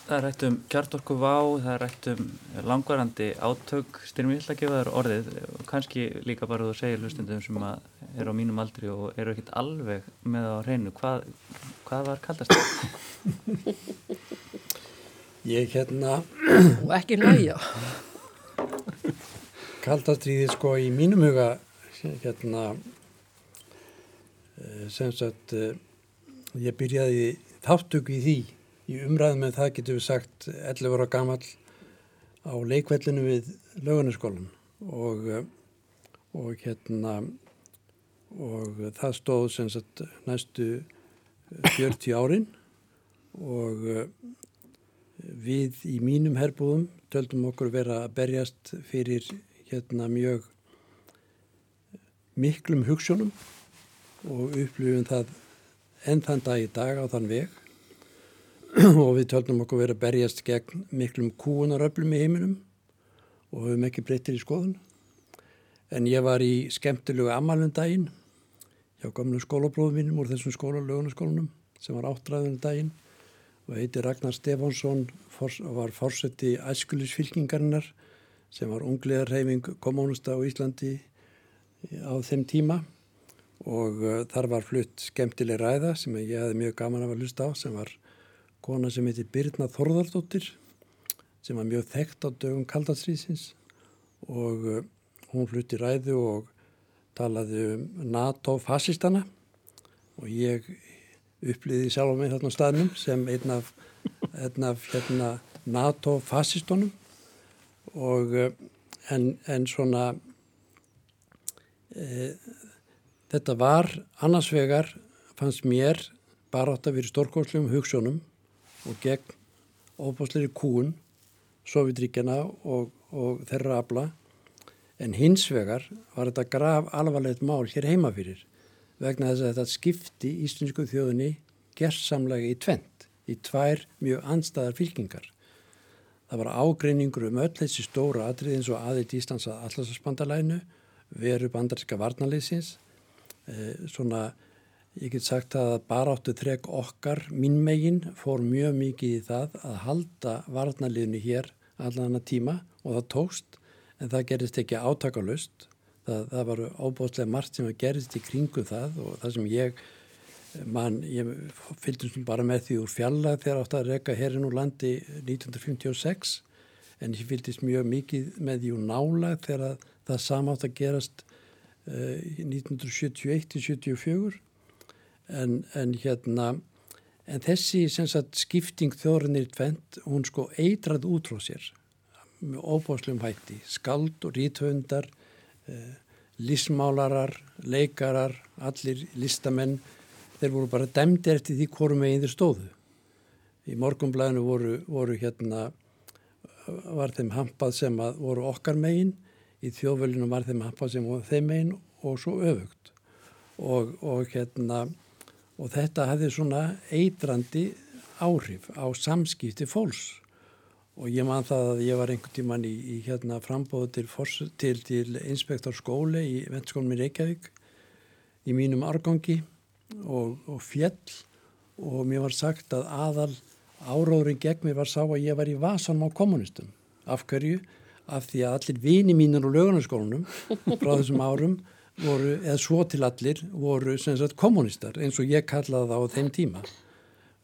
Það er rætt um kjartorku vá, það er rætt um langvarandi átök, styrmi ég ætla að gefa þér orðið og kannski líka bara þú segir hlustundum sem eru á mínum aldri og eru ekkert alveg með á hreinu. Hvað, hvað var kallast það? Ég hérna... Og ekki hlæja. Kaldastriði sko í mínum huga hérna sem sagt ég byrjaði þáttöku í því í umræðum en það getur við sagt 11 ára gammal á leikvellinu við lögunaskólan og, og hérna og það stóð sem sagt næstu 40 árin og við í mínum herbúðum töldum okkur vera að berjast fyrir hérna mjög miklum hugsunum og upplifum það enn þann dag í dag á þann veg og við töldum okkur verið að berjast gegn miklum kúunaröflum í heiminum og höfum ekki breyttir í skoðun. En ég var í skemmtilegu amalundaginn hjá gamlu skólabróðum mínum úr þessum skóla, lögunaskólanum, sem var áttræðunum daginn og heiti Ragnar Stefánsson, var fórseti æskulisfylkingarinnar sem var ungliðarheiming kommunista á Íslandi á þeim tíma og uh, þar var flutt skemmtileg ræða sem ég hefði mjög gaman af að hlusta á sem var kona sem heiti Birna Þorðardóttir sem var mjög þekkt á dögum kaldastrýsins og uh, hún flutti ræðu og talaði um NATO-fasistana og ég upplýði sjálf á mig þarna staðnum sem einn af, einn af hérna, NATO-fasistunum og uh, en, en svona e, þetta var annars vegar fannst mér bara átt að vera stórkóðslegum hugsunum og gegn óbásleiri kúun Sovjetríkjana og, og þeirra afla en hins vegar var þetta graf alvarlegt mál hér heima fyrir vegna þess að þetta skipti íslensku þjóðinni gerðsamlega í tvent, í tvær mjög anstæðar fylkingar. Það var ágreiningur um öll þessi stóra atrið eins og aðeitt Íslands að allarsasbandalænu, veru bandarska varnaliðsins, eh, svona Ég get sagt að baráttu þrek okkar, minn megin, fór mjög mikið í það að halda varnaliðinu hér allan að tíma og það tókst en það gerist ekki átakalust. Það, það var óbúslega margt sem gerist í kringu það og það sem ég, mann, ég fylgdum bara með því úr fjalla þegar átt að reyka herrin úr landi 1956 en ég fylgdist mjög mikið með því úr nála þegar það samátt að gerast uh, 1971-74 en, en hérna en þessi sagt, skipting þjóðurinnir tvent, hún sko eitrað út frá sér með óbáslegum hætti, skald og ríthöndar eh, lismálarar, leikarar allir listamenn þeir voru bara dæmdi eftir því hvorum meginn þeir stóðu. Í morgumblæðinu voru, voru hérna var þeim hampað sem voru okkar meginn í þjóðvölinu var þeim hampað sem voru þeim meginn og svo öfugt. Og, og hérna og þetta hefði svona eitrandi áhrif á samskipti fólks og ég man það að ég var einhvern tíman í, í hérna frambóðu til, til, til inspektorskóli í ventskólum í Reykjavík í mínum árgangi og, og fjell og mér var sagt að aðal áróðurinn gegn mér var sá að ég var í vasanum á kommunistum. Af hverju? Af því að allir vini mínir á lögunarskólunum frá þessum árum voru, eða svo til allir, voru kommunistar eins og ég kallaði það á þeim tíma.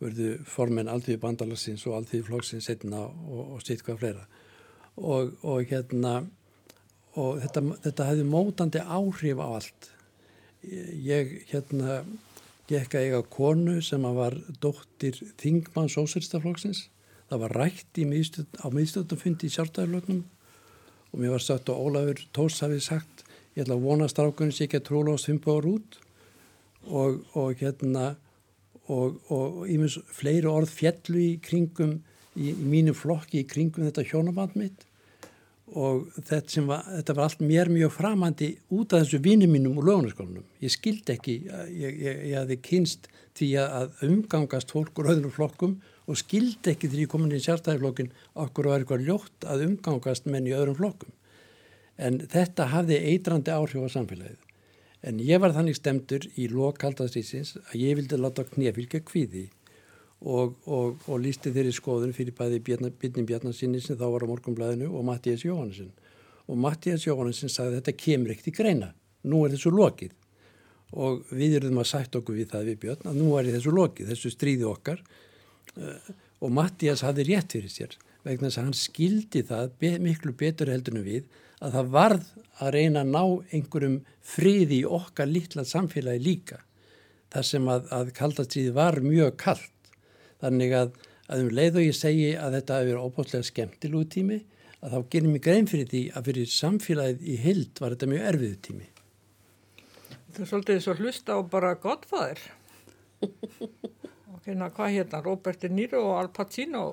Verðu formen alltíði bandalagsins og alltíði flokksins setna og, og sitt hvað fleira. Og, og hérna og þetta, þetta hefði mótandi áhrif á allt. Ég hérna gekk að eiga konu sem var dóttir Þingmann Sósirstaflokksins það var rætt miðstöð, á miðstöðufundi í sjálfstæðarlögnum og mér var sagt og Ólafur Tós hafið sagt ég ætla að vona strákunni sér ekki að tróla á svimbáður út og, og hérna og, og ímins fleiri orð fjallu í kringum í, í mínu flokki í kringum þetta hjónaband mitt og þetta, var, þetta var allt mér mjög framandi út af þessu vinið mínum úr lögunaskólanum. Ég skildi ekki, ég, ég, ég hafði kynst því að umgangast fólk úr öðrum flokkum og skildi ekki því ég komin í sjálfstæðiflokkin okkur var eitthvað ljótt að umgangast menn í öðrum flokkum. En þetta hafði eitrandi áhrif á samfélagið. En ég var þannig stemtur í lokaldagstísins að ég vildi láta knefylgja kvíði og, og, og lísti þeirri skoðun fyrir bæði Bjarni Bjarnarsinni sem þá var á morgunblæðinu og Mattías Jóhannesson. Og Mattías Jóhannesson sagði þetta kemur ekkert í greina, nú er þessu lokið. Og við erum að sætt okkur við það við Björn að nú er þessu lokið, þessu stríði okkar uh, og Mattías hafði rétt fyrir sér vegna þess að hann skildi það be miklu betur heldur en við að það varð að reyna að ná einhverjum friði í okkar litla samfélagi líka þar sem að, að kaldastriði var mjög kallt Þannig að, að um leið og ég segi að þetta hefur verið óbúslega skemmtilegu tími að þá gerir mig grein fyrir því að fyrir samfélagið í hild var þetta mjög erfiðu tími. Það er svolítið svo hlusta á bara gottfæðir. ok, ná hvað hérna? Robert De Niro og Al Pacino.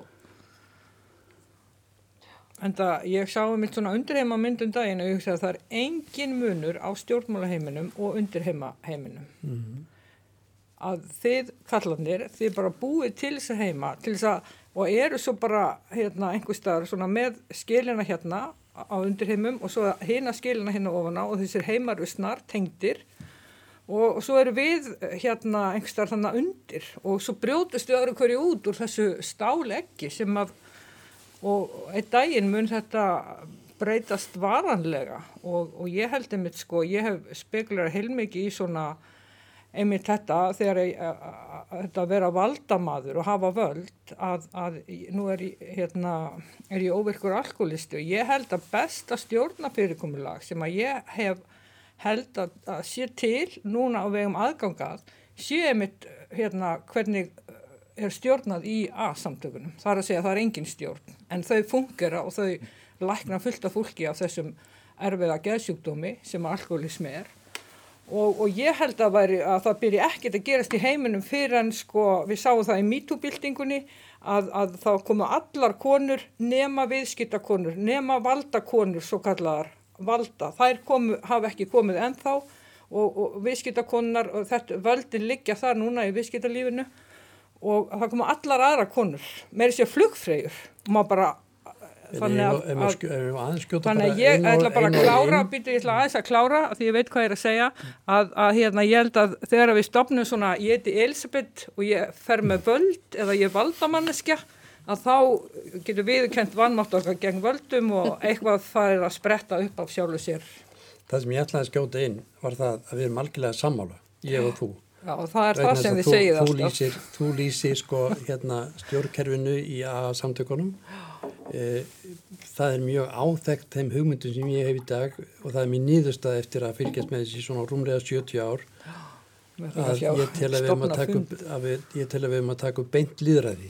En það, ég sá um eitt svona undirheima mynd um daginn og ég hugsa að það er engin munur á stjórnmálaheiminum og undirheima heiminum. Mm -hmm að þið kallanir, þið bara búið til þess að heima til þess að, og eru svo bara hérna einhver staðar svona með skilina hérna á undirheimum og svo hérna skilina hérna ofan á og þessir heimar við snar tengdir og, og svo eru við hérna einhver staðar þannig undir og svo brjótustu öðru hverju út úr þessu stáleggi sem að og einn daginn mun þetta breytast varanlega og, og ég held einmitt sko, ég hef speklar heilmikið í svona einmitt þetta þegar þetta að vera valdamaður og hafa völd að, að nú er ég, hérna, er ég óvirkur alkoholistu og ég held að besta stjórnafyrirkomulag sem að ég hef held að, að sé til núna á vegum aðgangað sé einmitt hérna, hvernig er stjórnað í A-samtökunum. Það er að segja að það er engin stjórn en þau fungera og þau lækna fullt af fólki af þessum erfiða geðsjúkdómi sem alkoholismi er Og, og ég held að, væri, að það byrji ekkert að gerast í heiminum fyrir en sko við sáum það í MeToo-bildingunni að, að þá komu allar konur nema viðskiptakonur, nema valdakonur svo kallar valda. Þær komu, hafa ekki komið ennþá og, og viðskiptakonunar völdin liggja þar núna í viðskiptalífinu og það komu allar aðra konur, með þessi flugfreyjur. Og maður bara þannig að, að, þannig að ég ætla bara að klára býtu ég ætla aðeins að klára því ég veit hvað ég er að segja að, að hérna ég held að þegar við stopnum svona ég heiti Elisabeth og ég fer með völd eða ég er valdamanneskja að þá getur viðkent vannmátt okkar gegn völdum og eitthvað það er að spretta upp af sjálfu sér. Það sem ég ætlaði að skjóta inn var það að við erum algjörlega sammála, ég og þú Já, það er það sem við segjum alltaf. Þú lýsir, þú lýsir sko hérna stjórnkerfinu í samtökunum Eh, það er mjög áþekkt þeim hugmyndum sem ég hef í dag og það er mér nýðustað eftir að fylgjast með þessi svona rúmlega 70 ár. Að ég tel að við höfum að taka upp að við, ég tel að við höfum að taka upp beint líðræði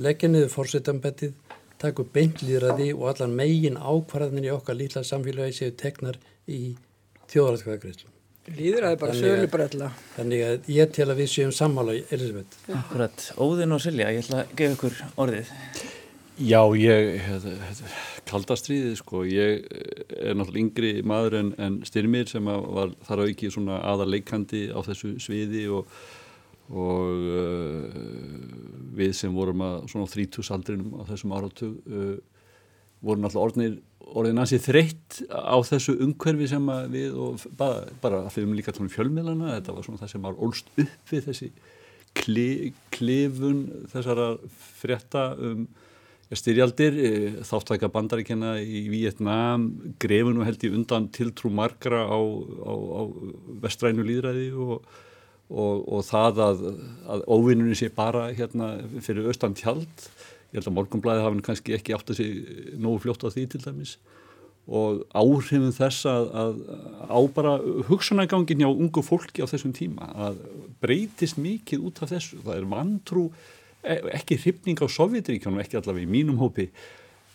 leggja niður fórsetambettið taka upp beint líðræði og allar megin ákvarðanir í okkar lítla samfélagi séu teknar í þjóðræðskvæðagreyslu Líðræði bara sölubrella. Þannig að ég tel að við séum sammála Elisabeth Akkurat, Óðin og Silja, ég ætla að gefa ykkur orðið. Já, ég, kaldastriðið sko, ég er náttúrulega yngri maður en, en styrmir sem var þar á ekki svona aðarleikandi á þessu sviði og, og uh, við sem vorum að svona þrítúsaldrinum á þessum áratug uh, vorum náttúrulega orðin ansið þreytt á þessu umhverfi sem við og bara, bara að fyrir líka tónum fjölmiðlana, þetta var svona það sem var ólst upp við þessi kli, klifun þessara frétta um styrjaldir, eh, þáttækja bandaríkjana í Vietnám, grefun og held ég undan tiltrú margra á, á, á vestrænu líðræði og, og, og það að, að óvinnunni sé bara hérna fyrir austan tjald. Ég held að morgunblæði hafinn kannski ekki átt að sé nógu fljótt á því til dæmis og áhrifin þess að, að á bara hugsanagangin hjá ungu fólki á þessum tíma að breytist mikið út af þessu. Það er vantrú E, ekki hrifning á Sovjetríkjónum, ekki allavega í mínum hópi,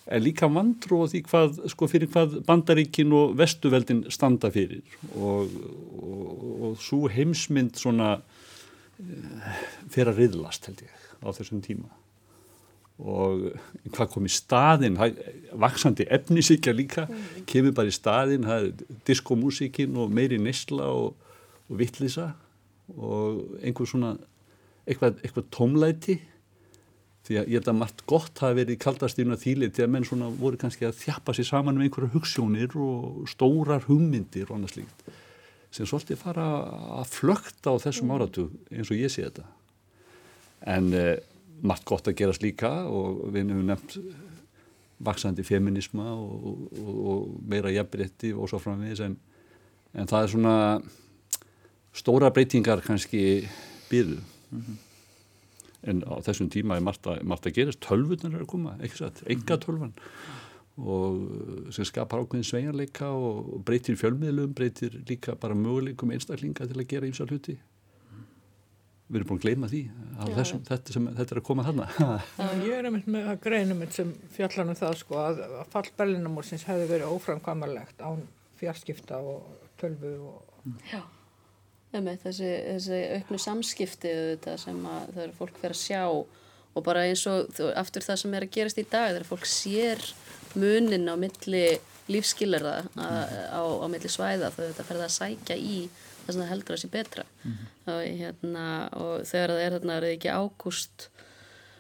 en líka vandrú á því hvað, sko, fyrir hvað bandaríkin og vestuveldin standa fyrir og, og, og svo heimsmynd svona uh, fyrir að riðlast held ég á þessum tíma. Og hvað kom í staðin vaksandi efnisíkja líka. Kemur bara í staðin diskomúsíkin og meiri nesla og, og vittlisa og einhver svona eitthvað, eitthvað tómlæti. Því að ég held að margt gott hafi verið í kaldastífuna þýlið til að menn svona voru kannski að þjappa sér saman með einhverja hugssjónir og stórar hugmyndir og annað slíkt sem svolítið fara að flökta á þessum mm. áratug eins og ég sé þetta. En eh, margt gott að gerast líka og við hefum nefnt vaksandi feminisma og, og, og meira jafnbretti og svo framvegis en, en það er svona stóra breytingar kannski byrðu mm -hmm en á þessum tíma er margt að, margt að gerast. Tölvunar er að koma, enga tölvan og sem skapar ákveðin sveigarleika og breytir fjölmiðlum, breytir líka bara möguleikum einstaklinga til að gera ímsa hluti við erum búin að gleyma því þessum, þetta, sem, þetta er að koma þarna. Ég er einmitt með að greinum sem fjallanum það sko að, að fall Berlinamúrsins hefði verið óframkvæmarlegt án fjarskipta og tölvu og Já með þessi, þessi auknu samskipti þetta, sem að það eru fólk fyrir að sjá og bara eins og aftur það sem er að gerast í dag þegar fólk sér munin á milli lífskillerða á, á milli svæða þau þetta ferða að sækja í þess að það heldur að sé betra. Mm -hmm. og, hérna, og þegar það er þarna er það ekki ágúst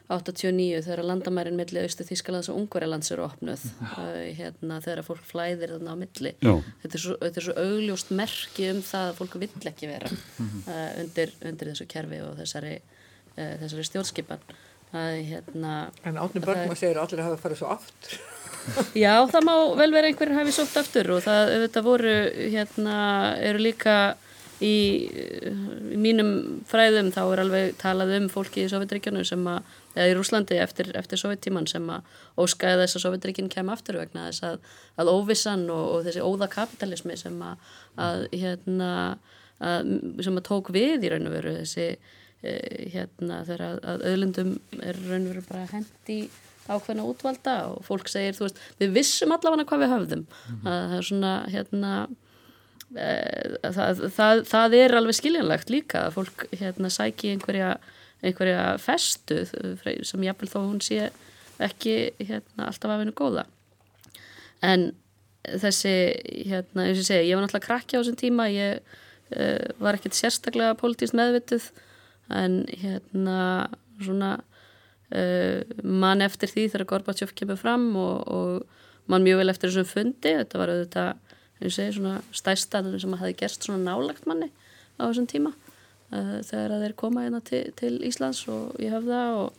89 þegar landamærin milli Austu Þískalands og Ungverjalands eru opnuð hérna, þegar fólk flæðir þarna á milli. Þetta er, svo, þetta er svo augljóst merki um það að fólk vill ekki vera uh, undir, undir þessu kerfi og þessari, uh, þessari stjórnskipan. Hérna, En átni börnum að segja að allir hafa farið svo aftur? Já, það má vel vera einhverjum hafið sótt aftur og það auðvitað voru hérna, eru líka í, í mínum fræðum þá er alveg talað um fólki í Sovjetríkjunum sem að eða í Rúslandi eftir, eftir sovjettíman sem að óskæða þess að sovjetríkinn kem aftur vegna þess að, að óvissan og, og þessi óðakapitalismi sem að, að hérna sem að tók við í raun og veru þessi e, hérna þegar að öðlundum er raun og veru bara hendi ákveðna útvalda og fólk segir þú veist við vissum allavega hvað við höfðum mm -hmm. að það er svona hérna það, það, það er alveg skiljanlegt líka að fólk hérna sæki einhverja einhverja festu sem jáfnvel þó hún sé ekki hérna, alltaf að vinna góða. En þessi hérna, eins og ég segja, ég var náttúrulega krakki á þessum tíma ég uh, var ekkert sérstaklega pólitíst meðvituð en hérna svona uh, mann eftir því þegar Gorbachev kemur fram og, og mann mjög vel eftir þessum fundi. Þetta var auðvitað, svona stæstaður sem hafi gerst nálagt manni á þessum tíma. Uh, þegar þeir koma hérna til, til Íslands og ég höfða og,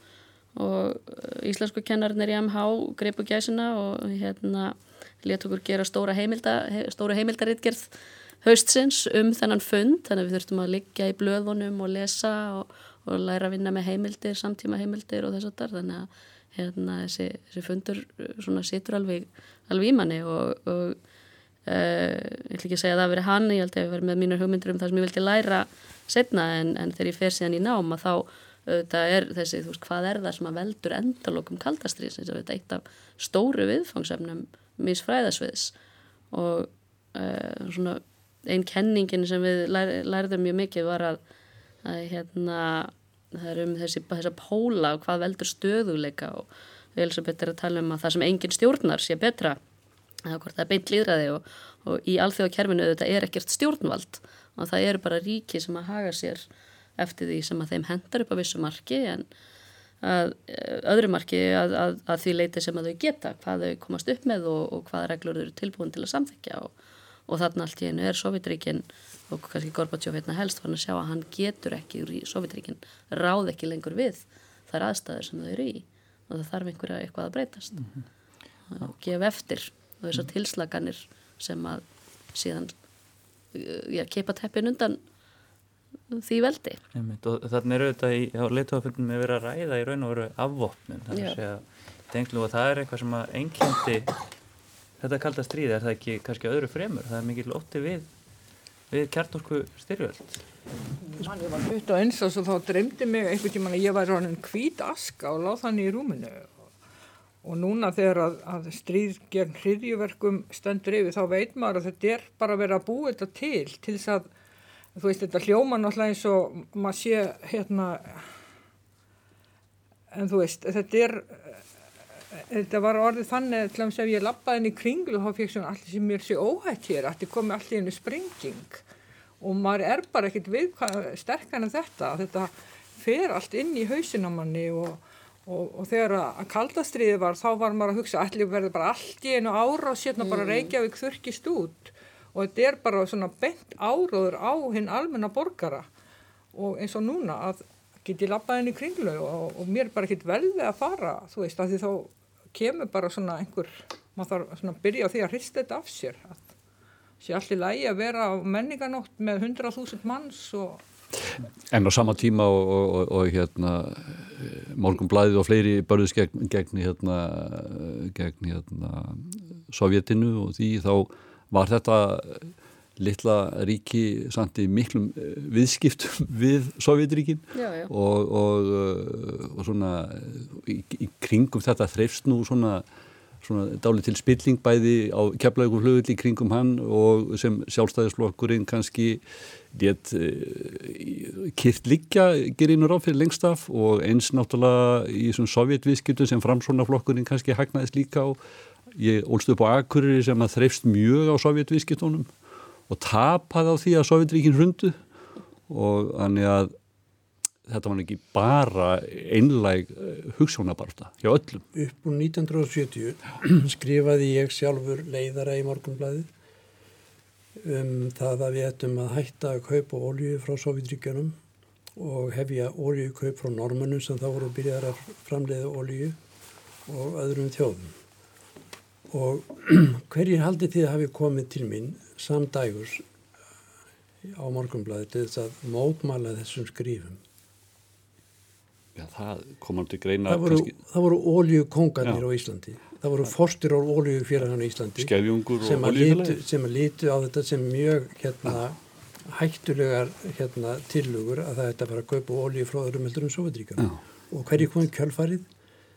og íslensku kennarinnir í MH greipu gæsina og hérna létt okkur gera stóra, heimilda, stóra heimildarittgerð haustsins um þennan fund þannig að við þurftum að liggja í blöðunum og lesa og, og læra að vinna með heimildir, samtíma heimildir og þess að þar þannig að hérna, þessi, þessi fundur svona situr alveg, alveg í manni og, og ég ætla ekki að segja að það að veri hann, ég held að ég verið með mínur hugmyndur um það sem ég vildi læra setna en, en þegar ég fer síðan í náma þá er þessi, þú veist, hvað er það sem að veldur endalokum kaldastrís eins og þetta eitt af stóru viðfangsefnum mísfræðasviðs og uh, svona einn kenningin sem við lær, lærðum mjög mikið var að, að hérna, það er um þessi, þessa póla og hvað veldur stöðuleika og Elisabeth er að tala um að það sem engin stjórnar sé betra eða hvort það er beint líðræði og, og í alþjóðakerfinu þetta er ekkert stjórnvald. Og það eru bara ríki sem að haga sér eftir því sem að þeim hendar upp á vissu marki en að, eh, öðru marki að, að, að því leiti sem að þau geta hvað þau komast upp með og, og hvaða reglur þau eru tilbúin til að samþykja og, og þarna allt í hennu er Sovjetríkin og kannski Gorbachev hérna helst fann að sjá að hann getur ekki Sovjetríkin ráð ekki lengur við þar aðstæður sem þau eru í. Og það þarf einhverja eitthvað að breytast. -hmm. og gefa eftir og þessar tilslaganir sem að síðan já, keipa teppin undan því veldi. Þannig eru þetta í leitofundum með verið að ræða í raun og veru afvopnum þannig að tenglu og það er eitthvað sem að einnkjöndi þetta kalda stríð er það ekki kannski öðru fremur? Það er mikið lótti við við kjartorku styrjöld. Man, ég var hlut og eins og þá dreymdi mig einhvern tíman að ég var ráðin hvít aska og láð þannig í rúminu og núna þegar að, að stríð gegn hriðjuverkum stendur yfir þá veit maður að þetta er bara að vera að búa þetta til til þess að þú veist þetta hljóma náttúrulega eins og maður sé hérna en þú veist, þetta er þetta var orðið þannig til að ég lappaði inn í kringlu þá fekk svona allir sem mér sé óhætt hér allir komið allir inn í sprenging. Og maður er bara ekkit við sterkan en þetta þetta fer allt inn í hausin á manni og, og, og þegar að kaldastriði var þá var maður að hugsa allir verði bara allt í einu ára og sérna bara Reykjavík þurkist út. Og þetta er bara svona bent áraður á hinn almenna borgara. Og eins og núna að get ég lappað inn í kringlu og, og mér er bara ekkit vel við að fara þú veist að því þá kemur bara svona einhver, maður þarf svona að byrja á því að hrista þetta af sér. Að sé allir lægi að vera á menninganótt með 100.000 manns og En á sama tíma og, og, og, og hérna Morgunblæðið og fleiri börðus gegn, gegn hérna, gegn hérna Sovjetinu og því þá var þetta litla ríki samt í miklum viðskiptum við Sovjetríkin og, og, og svona í, í kringum þetta þreifst nú svona, svona dáli til spilling bæði á keflaugur hlugul í kringum hann og sem sjálfstæðisflokkurinn kannski létt uh, kyrt liggja gerinu ráð fyrir lengst af og eins náttúrulega í svona sovjetviðskiptum sem framsvonarflokkurinn kannski hagnaðist líka á. Ég ólst upp á Akureyri sem að þreifst mjög á sovjetviðskiptunum og tapaði á því að Sovjetríkin hrundu. Og þannig að þetta var ekki bara einlæg hugssjónabarta hjá öllum. Upp úr 1970 skrifaði ég sjálfur leiðara í morgunblæði um það að við ættum að hætta að kaupa ólíu frá Sovjetríkjunum og hefja ólíukaup frá normannum sem þá voru byrjaðar að framleiða ólíu og öðrum þjóðum. Og hverjir haldi því að hafi komið til mín samdægus á morgunblæði til þess að mótmala þessum skrifum? Já, það komur til greina það voru, voru óljukongarnir á Íslandi það voru forstur á óljufélagann á Íslandi sem að litu, sem að litu á þetta sem mjög hérna, hættulegar hérna, tillugur að það ætti að fara að kaupa ólju frá öðrum heldur um Sovjetríkjum og hverju komið kjölfarið?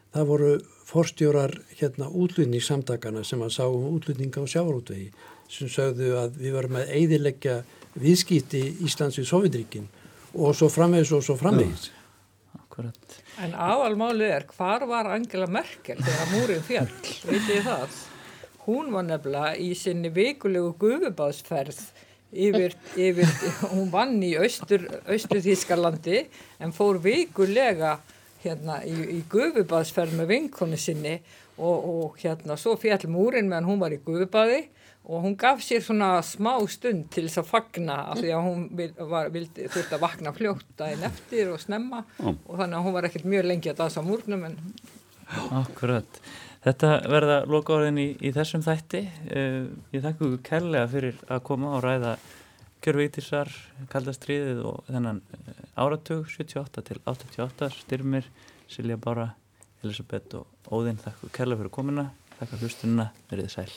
Það voru forstjórar hérna útlutning samtakana sem að sá um útlutninga á sjávarútvegi sem sögðu að við varum að eidilegja viðskýtti Íslands við Sovjetríkin og svo framvegis og svo framvegis Akkurat. En aðalmálið er, hvar var Angela Merkel þegar múrin fjall, veit ég það? Hún var nefnilega í sinni vikulegu gufubáðsferð yfir, yfir, hún vann í Þískalandi en fór vikulega hérna í, í gufubáðsferð með vinkonu sinni og, og hérna svo fjall múrin meðan hún var í gufubáði og hún gaf sér svona smá stund til þess að fagna af því að hún var, vildi, þurfti að vakna fljóta inn eftir og snemma mm. og þannig að hún var ekkert mjög lengi að dansa múrnum en... Akkurat. Þetta verða lokaórðin í, í þessum þætti. Uh, ég þakka ykkur kærlega fyrir að koma og ræða kjörvítisar, kaldastriðið og þennan áratug 78 til 88 styrmir, Silja Bára, Elisabeth og Óðinn. Þakka ykkur kærlega fyrir komina. Þakka hlustununa. Verðið sæl.